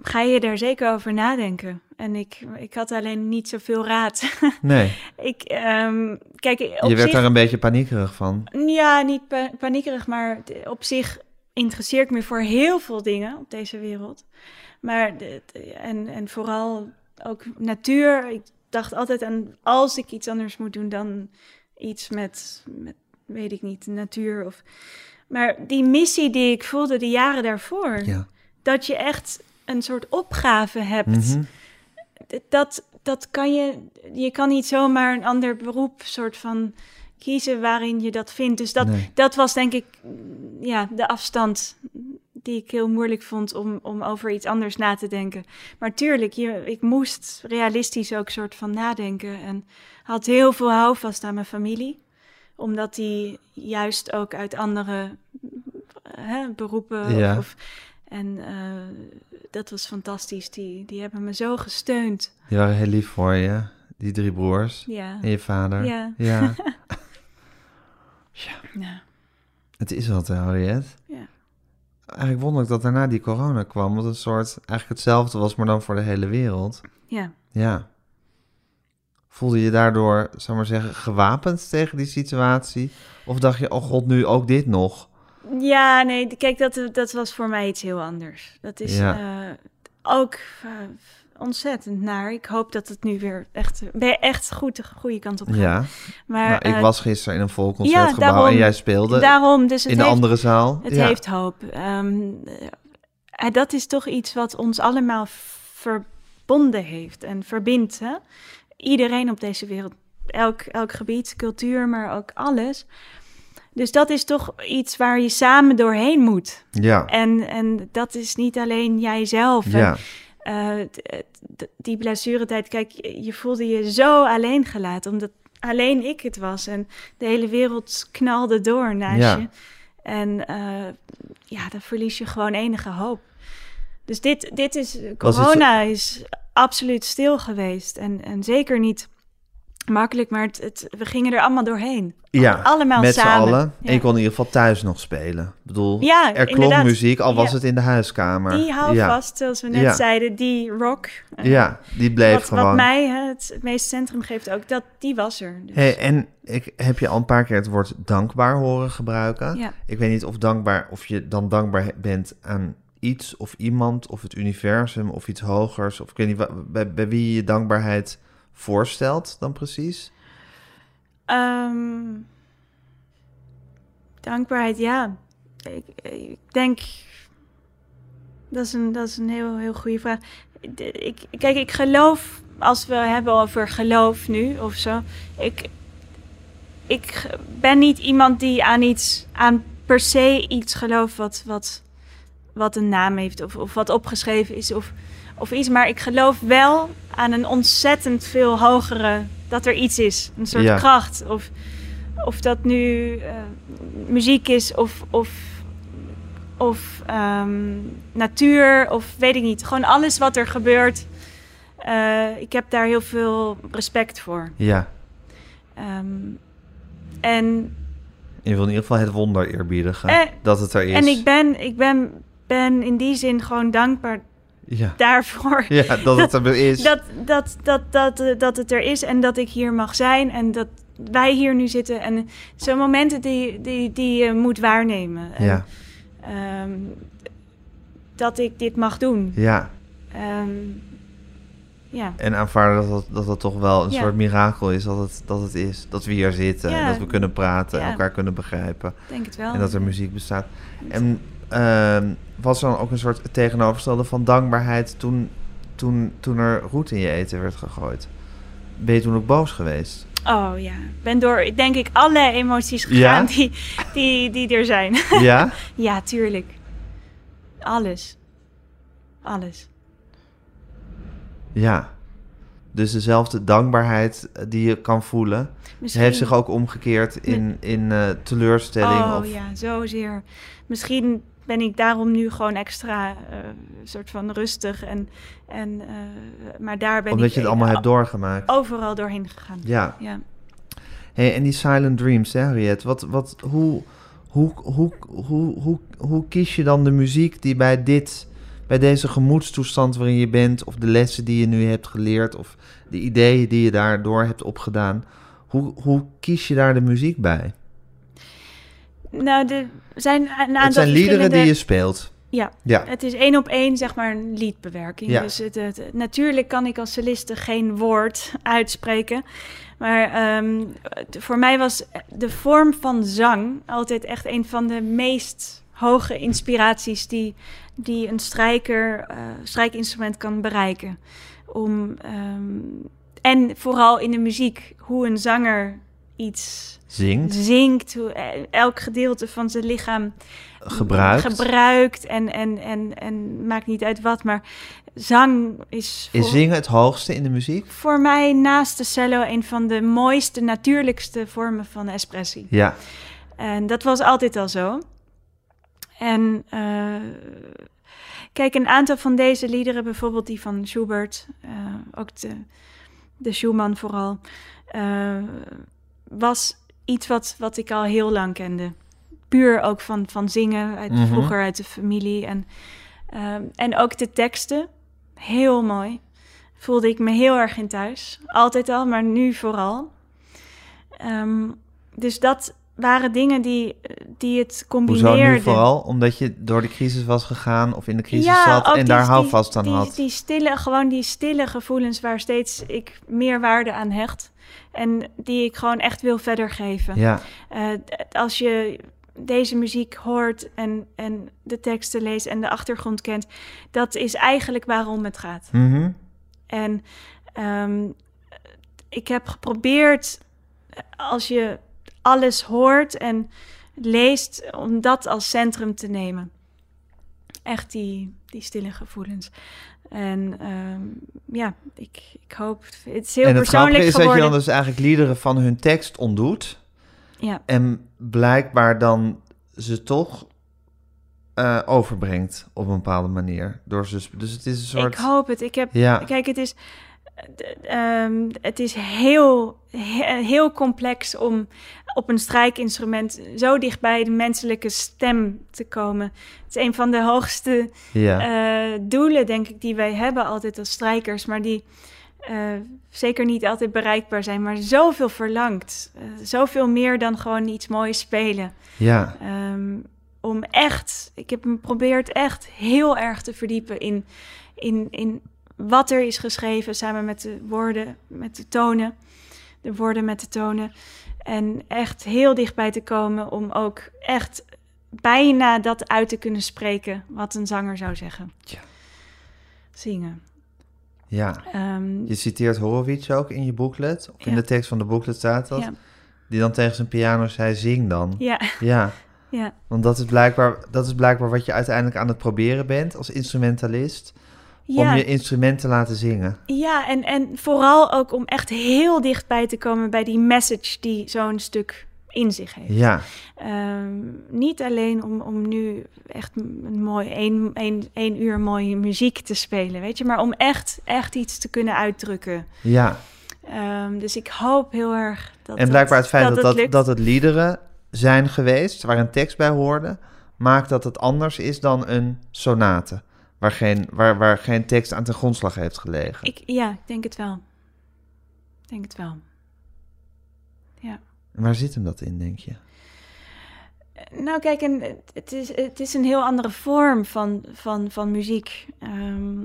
ga je er zeker over nadenken. En ik, ik had alleen niet zoveel raad. [laughs] Nee, ik, ehm, kijk, op je werd zich, daar een beetje paniekerig van. Ja, niet pa- paniekerig, maar op zich interesseer ik me voor heel veel dingen op deze wereld. Maar, de- de- en, en vooral ook natuur. Ik dacht altijd aan, als ik iets anders moet doen dan iets met, met weet ik niet, natuur. Of, maar die missie die ik voelde de jaren daarvoor, Ja. dat je echt een soort opgave hebt Mhm. dat, dat kan je, je kan niet zomaar een ander beroep soort van kiezen waarin je dat vindt. Dus dat, Nee. dat was denk ik mm, ja, de afstand die ik heel moeilijk vond om, om over iets anders na te denken. Maar tuurlijk, je, ik moest realistisch ook soort van nadenken en had heel veel houvast aan mijn familie. Omdat die juist ook uit andere hè, beroepen Ja. of, of- en eh, dat was fantastisch. Die, die hebben me zo gesteund. Die waren heel lief voor je, die drie broers Ja. en je vader. Ja. ja. [laughs] ja. Het is wat, Harriet. Ja. Eigenlijk wonderlijk dat daarna die corona kwam, wat een soort eigenlijk hetzelfde was, maar dan voor de hele wereld. Ja. Ja. Voelde je daardoor, zou ik maar zeggen, gewapend tegen die situatie? Of dacht je, oh god, nu ook dit nog? Ja, nee, kijk, dat, dat was voor mij iets heel anders. Dat is Ja. eh, ook eh, ontzettend naar. Ik hoop dat het nu weer echt, ben echt goed de goede kant op gaat. Ja, maar nou, ik eh, was gisteren in een vol concertgebouw daarom- en jij speelde daarom, dus het in heeft, andere zaal. Het ja. heeft hoop. Ehm, eh, dat is toch iets wat ons allemaal verbonden heeft en verbindt. Hè? Iedereen op deze wereld, elk, elk gebied, cultuur, maar ook alles. Dus dat is toch iets waar je samen doorheen moet. Ja, En, en dat is niet alleen jijzelf. Ja, d- die blessuretijd, kijk, je voelde je zo alleen gelaten, omdat alleen ik het was. En de hele wereld knalde door naast Ja. je. En eh, ja, dan verlies je gewoon enige hoop. Dus dit, dit is, Was het corona is absoluut stil geweest. En, en zeker niet makkelijk, maar het, het, we gingen er allemaal doorheen. ja. allemaal met z'n samen. allen. Ja. En je kon in ieder geval thuis nog spelen. Ik bedoel, Ja, er klonk inderdaad. muziek, al was Ja. het in de huiskamer. Die hou vast, zoals we net zeiden, die rock. eh, Ja, die bleef wat, gewoon. wat mij hè, het, het meeste centrum geeft ook, dat, die was er. Dus, Hey, en ik heb je al een paar keer het woord dankbaar horen gebruiken. Ja. Ik weet niet of, dankbaar, of je dan dankbaar bent aan iets of iemand of het universum of iets hogers. Of ik weet niet bij, bij wie je dankbaarheid voorstelt dan precies. Ehm, dankbaarheid, ja. Ik, ik denk, dat is een, dat is een heel, heel goede vraag. Ik, kijk, ik geloof, als we hebben over geloof nu of zo, ik, ik ben niet iemand die aan iets, aan per se iets gelooft wat, wat, wat een naam heeft of, of wat opgeschreven is of, of iets. Maar ik geloof wel aan een ontzettend veel hogere, dat er iets is. Een soort Ja. kracht. Of, of dat nu eh, muziek is of, of, of ehm, natuur of weet ik niet. Gewoon alles wat er gebeurt. Eh, ik heb daar heel veel respect voor. Ja, Ehm, en je wil in ieder geval het wonder eerbiedigen Eh, dat het er is. En ik ben, ik ben, ben in die zin gewoon dankbaar ja. daarvoor. ja, dat het er is. Dat, dat, dat, dat, eh, dat het er is en dat ik hier mag zijn en dat wij hier nu zitten. En zo'n momenten die, die, die je moet waarnemen. En, ja, ehm, dat ik dit mag doen. ja. Ehm, ja. En aanvaarden dat dat, dat dat toch wel een Ja. soort mirakel is dat het, dat het is. Dat we hier zitten en dat we kunnen praten en elkaar kunnen begrijpen. Denk het wel. En dat er muziek bestaat. En ehm, was er dan ook een soort tegenovergestelde van dankbaarheid toen, toen, toen er roet in je eten werd gegooid? Ben je toen ook boos geweest? Oh ja, ik ben door, denk ik, alle emoties gegaan Ja? die, die, die er zijn. Ja? [laughs] ja, tuurlijk. Alles. Alles. Ja. Dus dezelfde dankbaarheid eh, die je kan voelen, Misschien... heeft zich ook omgekeerd in, in eh, teleurstelling Oh of ja, zozeer. Misschien ben ik daarom nu gewoon extra uh, soort van rustig. En, en, uh, maar daar ben Omdat ik je het allemaal hebt doorgemaakt. overal doorheen gegaan. Ja. ja. Hey, en die silent dreams, hè, Harriet? Wat, wat, hoe, hoe, hoe, hoe, hoe, hoe kies je dan de muziek die bij dit, bij deze gemoedstoestand waarin je bent, of de lessen die je nu hebt geleerd, of de ideeën die je daardoor hebt opgedaan, hoe, hoe kies je daar de muziek bij? Nou, er zijn een aantal Het zijn liederen die je speelt. Ja, Ja. het is één op één, zeg maar, een liedbewerking. Ja. Dus het, het- natuurlijk kan ik als soliste geen woord uitspreken. Maar ehm, voor mij was de vorm van zang altijd echt een van de meest hoge inspiraties die, die een strijker, eh, strijkinstrument kan bereiken. Om, ehm, en vooral in de muziek, hoe een zanger iets Zingt, zingt, hoe eh, elk gedeelte van zijn lichaam gebruikt. gebruikt en, en, en, en maakt niet uit wat, maar zang is voor, Is zingen het hoogste in de muziek? voor mij naast de cello een van de mooiste, natuurlijkste vormen van expressie. Ja. En dat was altijd al zo. En eh, kijk, een aantal van deze liederen, bijvoorbeeld die van Schubert, eh, ook de, de Schumann vooral, was iets wat, wat ik al heel lang kende. Puur ook van, van zingen, uit, Mhm. vroeger uit de familie. En, eh, en ook de teksten, heel mooi. Voelde ik me heel erg in thuis. Altijd al, maar nu vooral. Ehm, dus dat waren dingen die, die het combineerden. Hoezo nu vooral? Omdat je door de crisis was gegaan of in de crisis zat en die- daar houvast aan die, had. Die stille, gewoon die stille gevoelens waar steeds ik meer waarde aan hecht. En die ik gewoon echt wil verder geven. Ja, Eh, als je deze muziek hoort en, en de teksten leest en de achtergrond kent, dat is eigenlijk waarom het gaat. mhm. En ehm, ik heb geprobeerd, als je alles hoort en leest, om dat als centrum te nemen. Echt die, die stille gevoelens. En ehm, ja, ik, ik hoop, het is heel en het persoonlijk is dat je dan dus eigenlijk liederen van hun tekst ontdoet. Ja, En blijkbaar dan ze toch eh, overbrengt op een bepaalde manier. Door ze, dus het is een soort... ik hoop het. Ik heb Ja, Kijk, het is, ehm, het is heel, he- heel complex om op een strijkinstrument zo dicht bij de menselijke stem te komen. Het is een van de hoogste ja. eh, doelen, denk ik, die wij hebben altijd als strijkers, maar die eh, zeker niet altijd bereikbaar zijn, maar zoveel verlangt. Eh, zoveel meer dan gewoon iets moois spelen. ja. Ehm, om echt, ik heb me geprobeerd echt heel erg te verdiepen in, in, in wat er is geschreven samen met de woorden, met de tonen, de woorden met de tonen. En echt heel dichtbij te komen om ook echt bijna dat uit te kunnen spreken wat een zanger zou zeggen. Ja. Zingen. ja. Ehm, Je citeert Horowitz ook in je booklet. Of in Ja. de tekst van de booklet staat dat. ja, Die dan tegen zijn piano zei, zing dan. ja, Ja, ja, want dat is, blijkbaar, dat is blijkbaar wat je uiteindelijk aan het proberen bent als instrumentalist. Om je instrument te laten zingen. Ja, en, en vooral ook om echt heel dichtbij te komen bij die message die zo'n stuk in zich heeft. Ja, Ehm, niet alleen om, om nu echt een mooi één, één, één uur mooie muziek te spelen, weet je, maar om echt, echt iets te kunnen uitdrukken. ja. Ehm, dus ik hoop heel erg dat En blijkbaar het feit dat, dat, lukt. dat het liederen zijn geweest waar een tekst bij hoorde, maakt dat het anders is dan een sonate. Waar geen, waar, waar geen tekst aan ten grondslag heeft gelegen. Ik, ja, ik denk het wel. Ik denk het wel. Ja. En waar zit hem dat in, denk je? Nou, kijk, en het, is, het is een heel andere vorm van, van, van muziek. Ehm,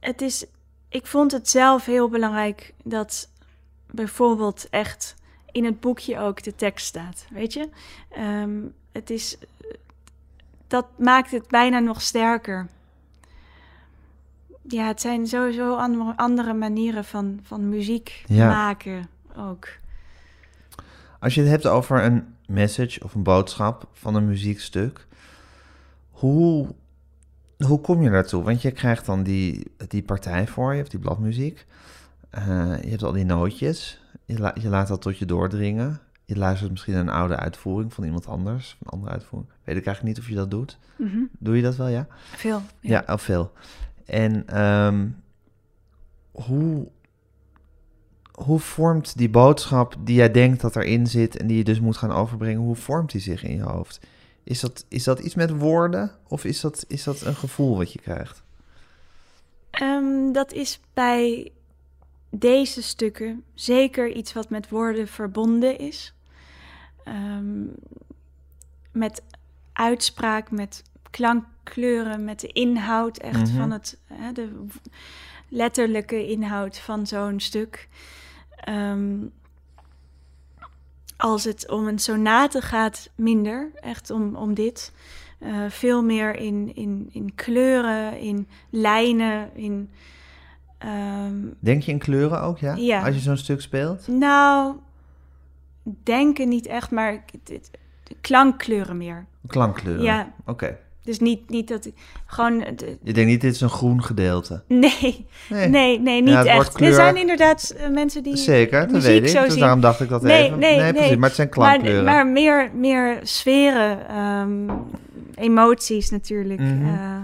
het is, ik vond het zelf heel belangrijk dat bijvoorbeeld echt in het boekje ook de tekst staat. Weet je? Ehm, het is, dat maakt het bijna nog sterker. Ja, het zijn sowieso andere, andere manieren van, van muziek Ja. maken ook. Als je het hebt over een message of een boodschap van een muziekstuk, hoe, hoe kom je daartoe? Want je krijgt dan die, die partij voor je, of die bladmuziek. Eh, je hebt al die nootjes. Je je, la- je laat dat tot je doordringen. Je luistert misschien naar een oude uitvoering van iemand anders, een andere uitvoering. Weet ik eigenlijk niet of je dat doet. Mhm. Doe je dat wel, ja? Veel. Ja, al veel. En ehm, hoe, hoe vormt die boodschap die jij denkt dat erin zit en die je dus moet gaan overbrengen, hoe vormt die zich in je hoofd? Is dat, is dat iets met woorden of is dat, is dat een gevoel wat je krijgt? Ehm, dat is bij deze stukken zeker iets wat met woorden verbonden is. Ehm, met uitspraak, met klankkleuren, met de inhoud echt Mhm. van het, hè, de letterlijke inhoud van zo'n stuk. Ehm, als het om een sonate gaat, minder. Echt om, om dit. Eh, veel meer in, in, in kleuren, in lijnen, in... ehm, Denk je in kleuren ook, ja? Ja. Als je zo'n stuk speelt? nou, denken niet echt, maar klankkleuren meer. Klankkleuren? Ja. Oké. Dus niet, niet dat ik gewoon... de- Je denkt niet, dit is een groen gedeelte. [laughs] nee, Nee. nee, nee, niet Ja, echt. kleur- Er zijn inderdaad eh, mensen die Zeker, dat weet ik. zo Dus zien. daarom dacht ik dat Nee, even. nee, nee. precies. Maar het zijn Maar, klankkleuren. maar meer, meer sferen, ehm, emoties natuurlijk. Mhm. eh.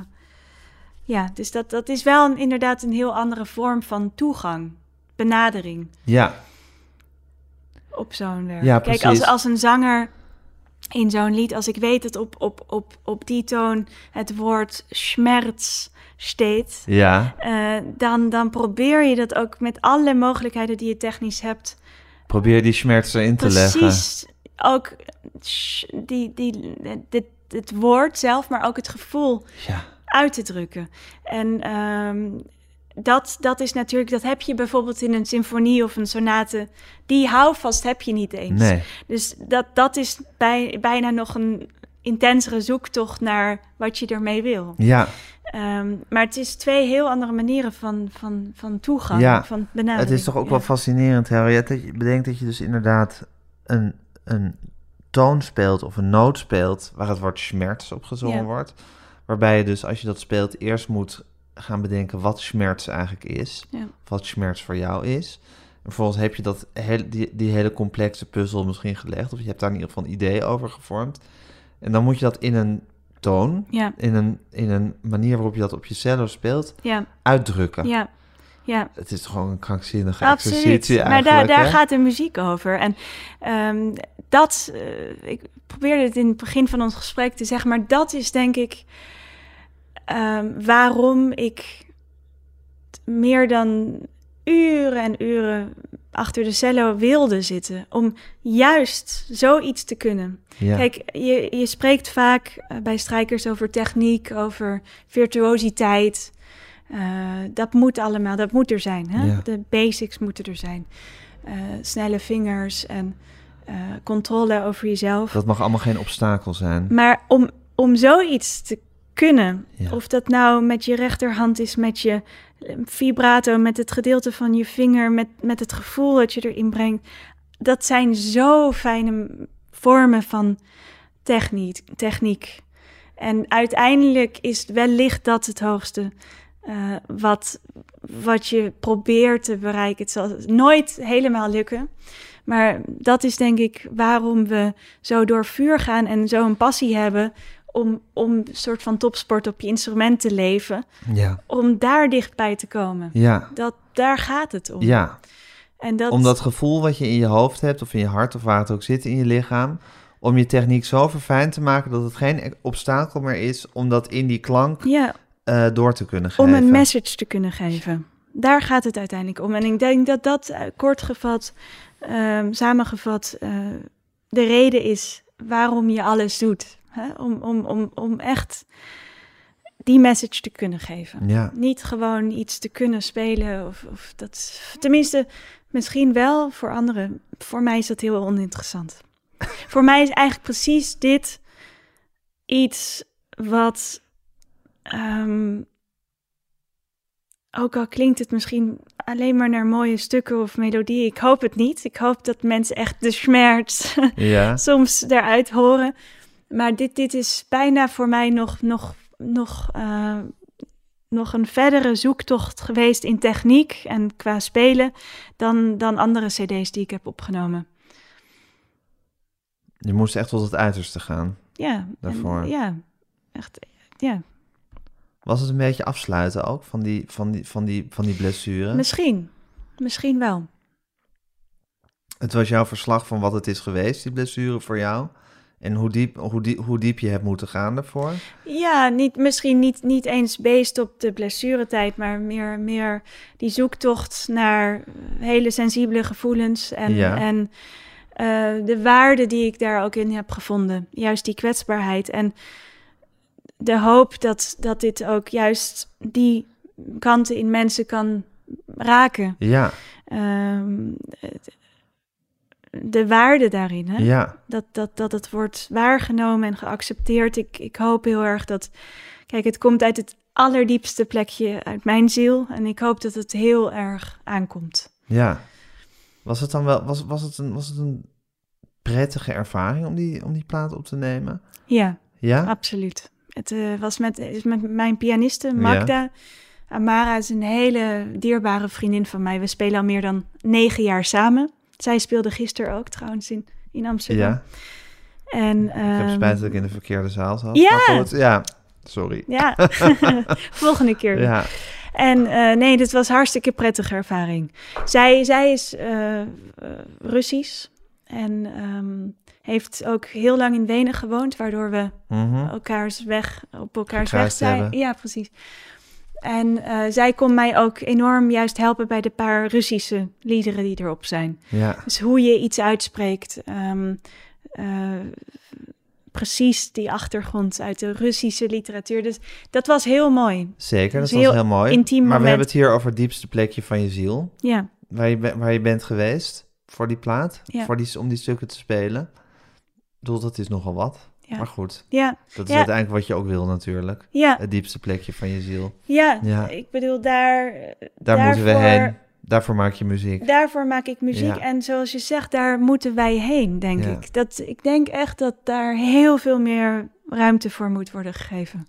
Ja, dus dat, dat is wel een, inderdaad een heel andere vorm van toegang, benadering Ja, op zo'n werk. Ja, Kijk, als, als een zanger in zo'n lied, als ik weet dat op, op, op, op die toon het woord schmerz steekt, ja. eh, dan, dan probeer je dat ook met alle mogelijkheden die je technisch hebt Probeer die schmerz erin te leggen. precies ook die, die, dit, het woord zelf, maar ook het gevoel Ja. Uit te drukken. En ehm, dat, dat is natuurlijk, dat heb je bijvoorbeeld in een symfonie of een sonate. Die houvast heb je niet eens. Nee. Dus dat, dat is bij, bijna nog een intensere zoektocht naar wat je ermee wil. Ja, Ehm, maar het is twee heel andere manieren van, van, van toegang, Ja, van benadering. het is toch ook Ja. wel fascinerend, Henriette. Dat je bedenkt dat je dus inderdaad een, een toon speelt of een noot speelt waar het woord schmerz op gezongen Ja. wordt. Waarbij je dus als je dat speelt eerst moet gaan bedenken wat schmerz eigenlijk is. Ja. Wat schmerz voor jou is. En vervolgens heb je dat die, die hele complexe puzzel misschien gelegd. Of je hebt daar in ieder geval een idee over gevormd. En dan moet je dat in een toon, Ja, in een, in een manier waarop je dat op je cello speelt, ja, uitdrukken. ja, ja. Het is gewoon een krankzinnige Absoluut. exercitie Maar daar, daar hè? gaat de muziek over. En ehm, dat, eh, ik probeerde het in het begin van ons gesprek te zeggen, maar dat is denk ik ehm, waarom ik meer dan uren en uren achter de cello wilde zitten. Om juist zoiets te kunnen. Ja. Kijk, je, je spreekt vaak eh, bij strijkers over techniek, over virtuositeit. Eh, dat moet allemaal, dat moet er zijn. Hè? Ja. De basics moeten er zijn. Eh, snelle vingers en controle over jezelf. Dat mag allemaal geen obstakel zijn. Maar om, om zoiets te kunnen, Ja. of dat nou met je rechterhand is, met je eh, vibrato, met het gedeelte van je vinger, met, met het gevoel dat je erin brengt, dat zijn zo fijne vormen van techniek. techniek. En uiteindelijk is wellicht dat het hoogste eh, wat, wat je probeert te bereiken. Het zal nooit helemaal lukken. Maar dat is denk ik waarom we zo door vuur gaan en zo een passie hebben om, om een soort van topsport op je instrument te leven. Ja, Om daar dichtbij te komen. ja, Dat, daar gaat het om. ja. En dat, Om dat gevoel wat je in je hoofd hebt, of in je hart, of waar het ook zit in je lichaam, om je techniek zo verfijnd te maken dat het geen obstakel meer is om dat in die klank ja, eh, door te kunnen geven. om een message te kunnen geven. Daar gaat het uiteindelijk om. En ik denk dat dat eh, kort gevat, ehm, samengevat, eh, de reden is waarom je alles doet. Hè? Om, om, om, om echt die message te kunnen geven. Ja, Niet gewoon iets te kunnen spelen. Of, of dat, tenminste, misschien wel voor anderen. Voor mij is dat heel oninteressant. [laughs] voor mij is eigenlijk precies dit iets wat. ehm, ook al klinkt het misschien alleen maar naar mooie stukken of melodieën. Ik hoop het niet. Ik hoop dat mensen echt de schmerz ja, [laughs] soms eruit horen. Maar dit, dit is bijna voor mij nog, nog, nog, eh, nog een verdere zoektocht geweest in techniek en qua spelen dan, dan andere CD's die ik heb opgenomen. Je moest echt tot het uiterste gaan. Ja, en- Daarvoor. ja, echt. Ja, Was het een beetje afsluiten ook van die, van die, van die, van die blessure? misschien. Misschien wel. Het was jouw verslag van wat het is geweest, die blessure voor jou. En hoe diep, hoe diep, hoe diep je hebt moeten gaan daarvoor. Ja, niet, misschien niet, niet eens based op de blessuretijd, maar meer, meer die zoektocht naar hele sensibele gevoelens en, Ja. en eh, de waarde die ik daar ook in heb gevonden. Juist die kwetsbaarheid en de hoop dat, dat dit ook juist die kanten in mensen kan raken. Ja, Ehm, de waarde daarin, hè? ja, dat, dat, dat het wordt waargenomen en geaccepteerd. Ik, ik hoop heel erg dat. Kijk, het komt uit het allerdiepste plekje uit mijn ziel. En ik hoop dat het heel erg aankomt. ja. Was het dan wel, was, was, het een, was het een prettige ervaring om die, om die plaat op te nemen? Ja, Ja? absoluut. Het eh, was met, is met mijn pianiste Magda. Amara is een hele dierbare vriendin van mij. We spelen al meer dan negen jaar samen. Zij speelde gisteren ook trouwens in, in Amsterdam. Ja, En, ik heb ehm, spijt dat ik in de verkeerde zaal zat. Ja! Maar goed, ja, sorry. Ja, [laughs] [laughs] volgende keer. Ja, En eh, nee, dit was hartstikke prettige ervaring. Zij, zij is eh, Russisch en ehm, heeft ook heel lang in Wenen gewoond, waardoor we mhm. elkaars weg op elkaars weg zijn. hebben. Ja, precies. En eh, zij kon mij ook enorm juist helpen bij de paar Russische liederen die erop zijn. ja. Dus hoe je iets uitspreekt. ehm, eh, precies die achtergrond uit de Russische literatuur. Dus dat was heel mooi. Zeker, dat was heel, heel mooi. intiem maar we hebben het hier over het diepste plekje van je ziel. Ja, Waar je, waar je bent geweest voor die plaat, Ja. voor die, om die stukken te spelen. Ik bedoel, dat is nogal wat. Ja, Maar goed, ja, dat is Ja. uiteindelijk wat je ook wil natuurlijk. ja, Het diepste plekje van je ziel. ja. Ja. Ik bedoel, daar, Daar moeten we heen. Daarvoor maak je muziek. daarvoor maak ik muziek. En zoals je zegt, daar moeten wij heen, denk ik. Dat, ik denk echt dat daar heel veel meer ruimte voor moet worden gegeven.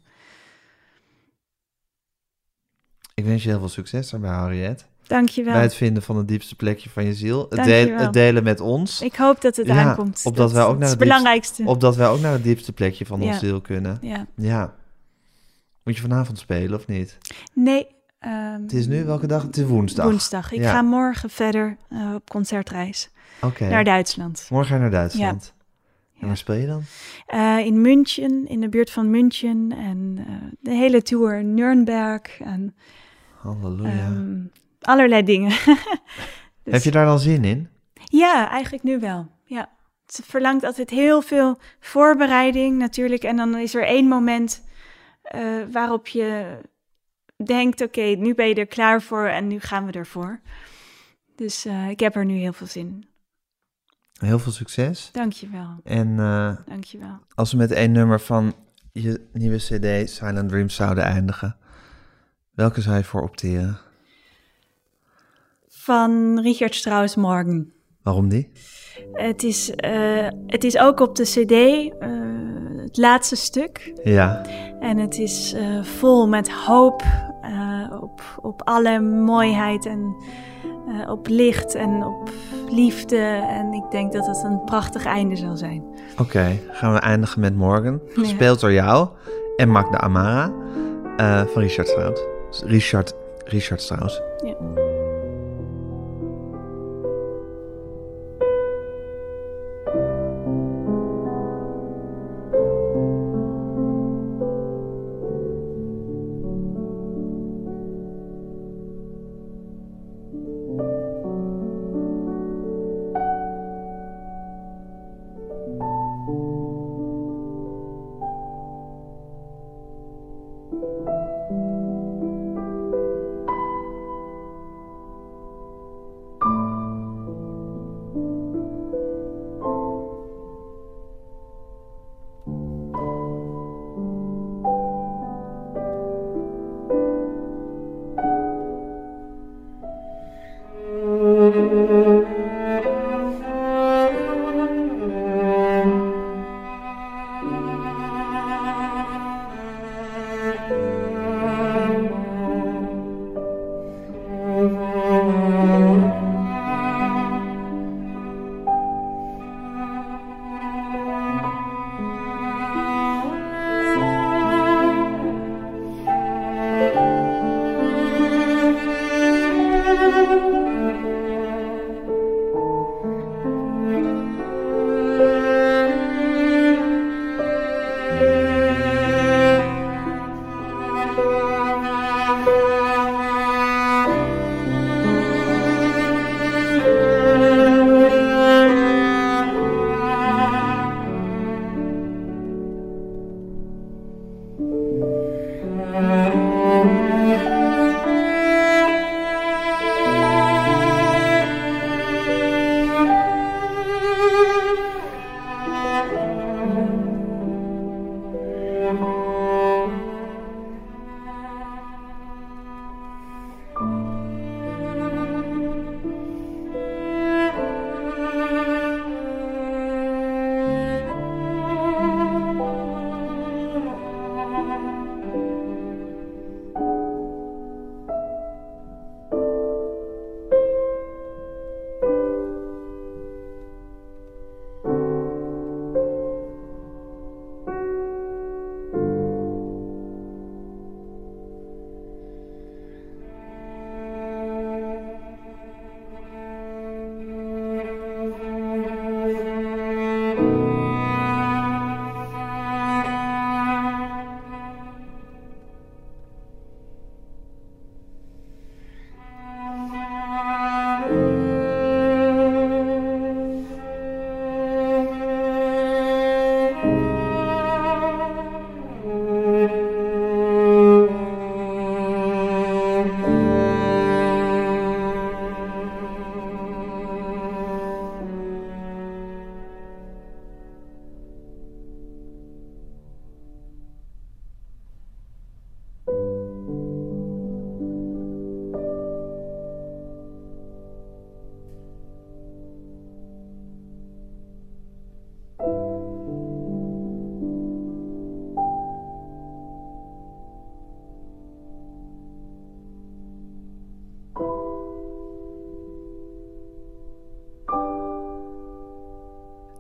Ik wens je heel veel succes daarbij, Harriet. Dankjewel. Bij het vinden van het diepste plekje van je ziel. Het, Dankjewel. deel- het delen met ons. Ik hoop dat het Ja, aankomt. opdat dat, wij ook naar het het belangrijkste. Opdat wij ook naar het diepste plekje van Ja. ons ziel kunnen. Ja. Ja. Moet je vanavond spelen of niet? Nee. ehm, Het is nu welke dag? Het is woensdag. Woensdag. Ik ga morgen verder eh, op concertreis Oké. naar Duitsland. Morgen ga je naar Duitsland. Ja. En waar speel je dan? Eh, in München, in de buurt van München. En eh, de hele tour Nürnberg. En Halleluja. ehm, allerlei dingen. [laughs] Dus- Heb je daar dan zin in? Ja, eigenlijk nu wel. Ja. Het verlangt altijd heel veel voorbereiding natuurlijk. En dan is er één moment eh, waarop je denkt... oké, nu ben je er klaar voor en nu gaan we ervoor. Dus eh, ik heb er nu heel veel zin in. Heel veel succes. Dank je wel. En eh, Dank je wel. als we met één nummer van je nieuwe CD Silent Dreams zouden eindigen, welke zou je voor opteren? Van Richard Strauss Morgen. Waarom die? Het is, eh, het is ook op de cd eh, het laatste stuk. Ja, En het is eh, vol met hoop op, op alle mooiheid en op licht en op liefde. En ik denk dat het een prachtig einde zal zijn. oké. Gaan we eindigen met Morgan. Ja. Gespeeld door jou en Magda Amara van Richard Strauss. Richard, Richard Strauss. Ja.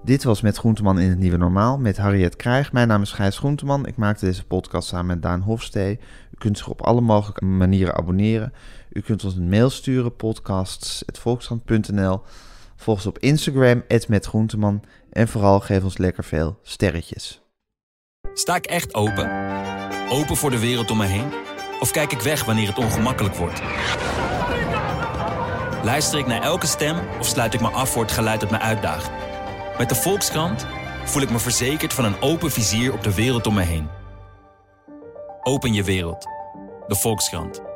Dit was Met Groenteman in het Nieuwe Normaal met Harriet Krijg. Mijn naam is Gijs Groenteman. Ik maakte deze podcast samen met Daan Hofstee. U kunt zich op alle mogelijke manieren abonneren. U kunt ons een mail sturen, podcasts.volkskrant.nl. Volg ons op Instagram, @metgroenteman En vooral geef ons lekker veel sterretjes. Sta ik echt open? Open voor de wereld om me heen? Of kijk ik weg wanneer het ongemakkelijk wordt? Luister ik naar elke stem of sluit ik me af voor het geluid dat me uitdaagt? Met de Volkskrant voel ik me verzekerd van een open vizier op de wereld om me heen. Open je wereld. De Volkskrant.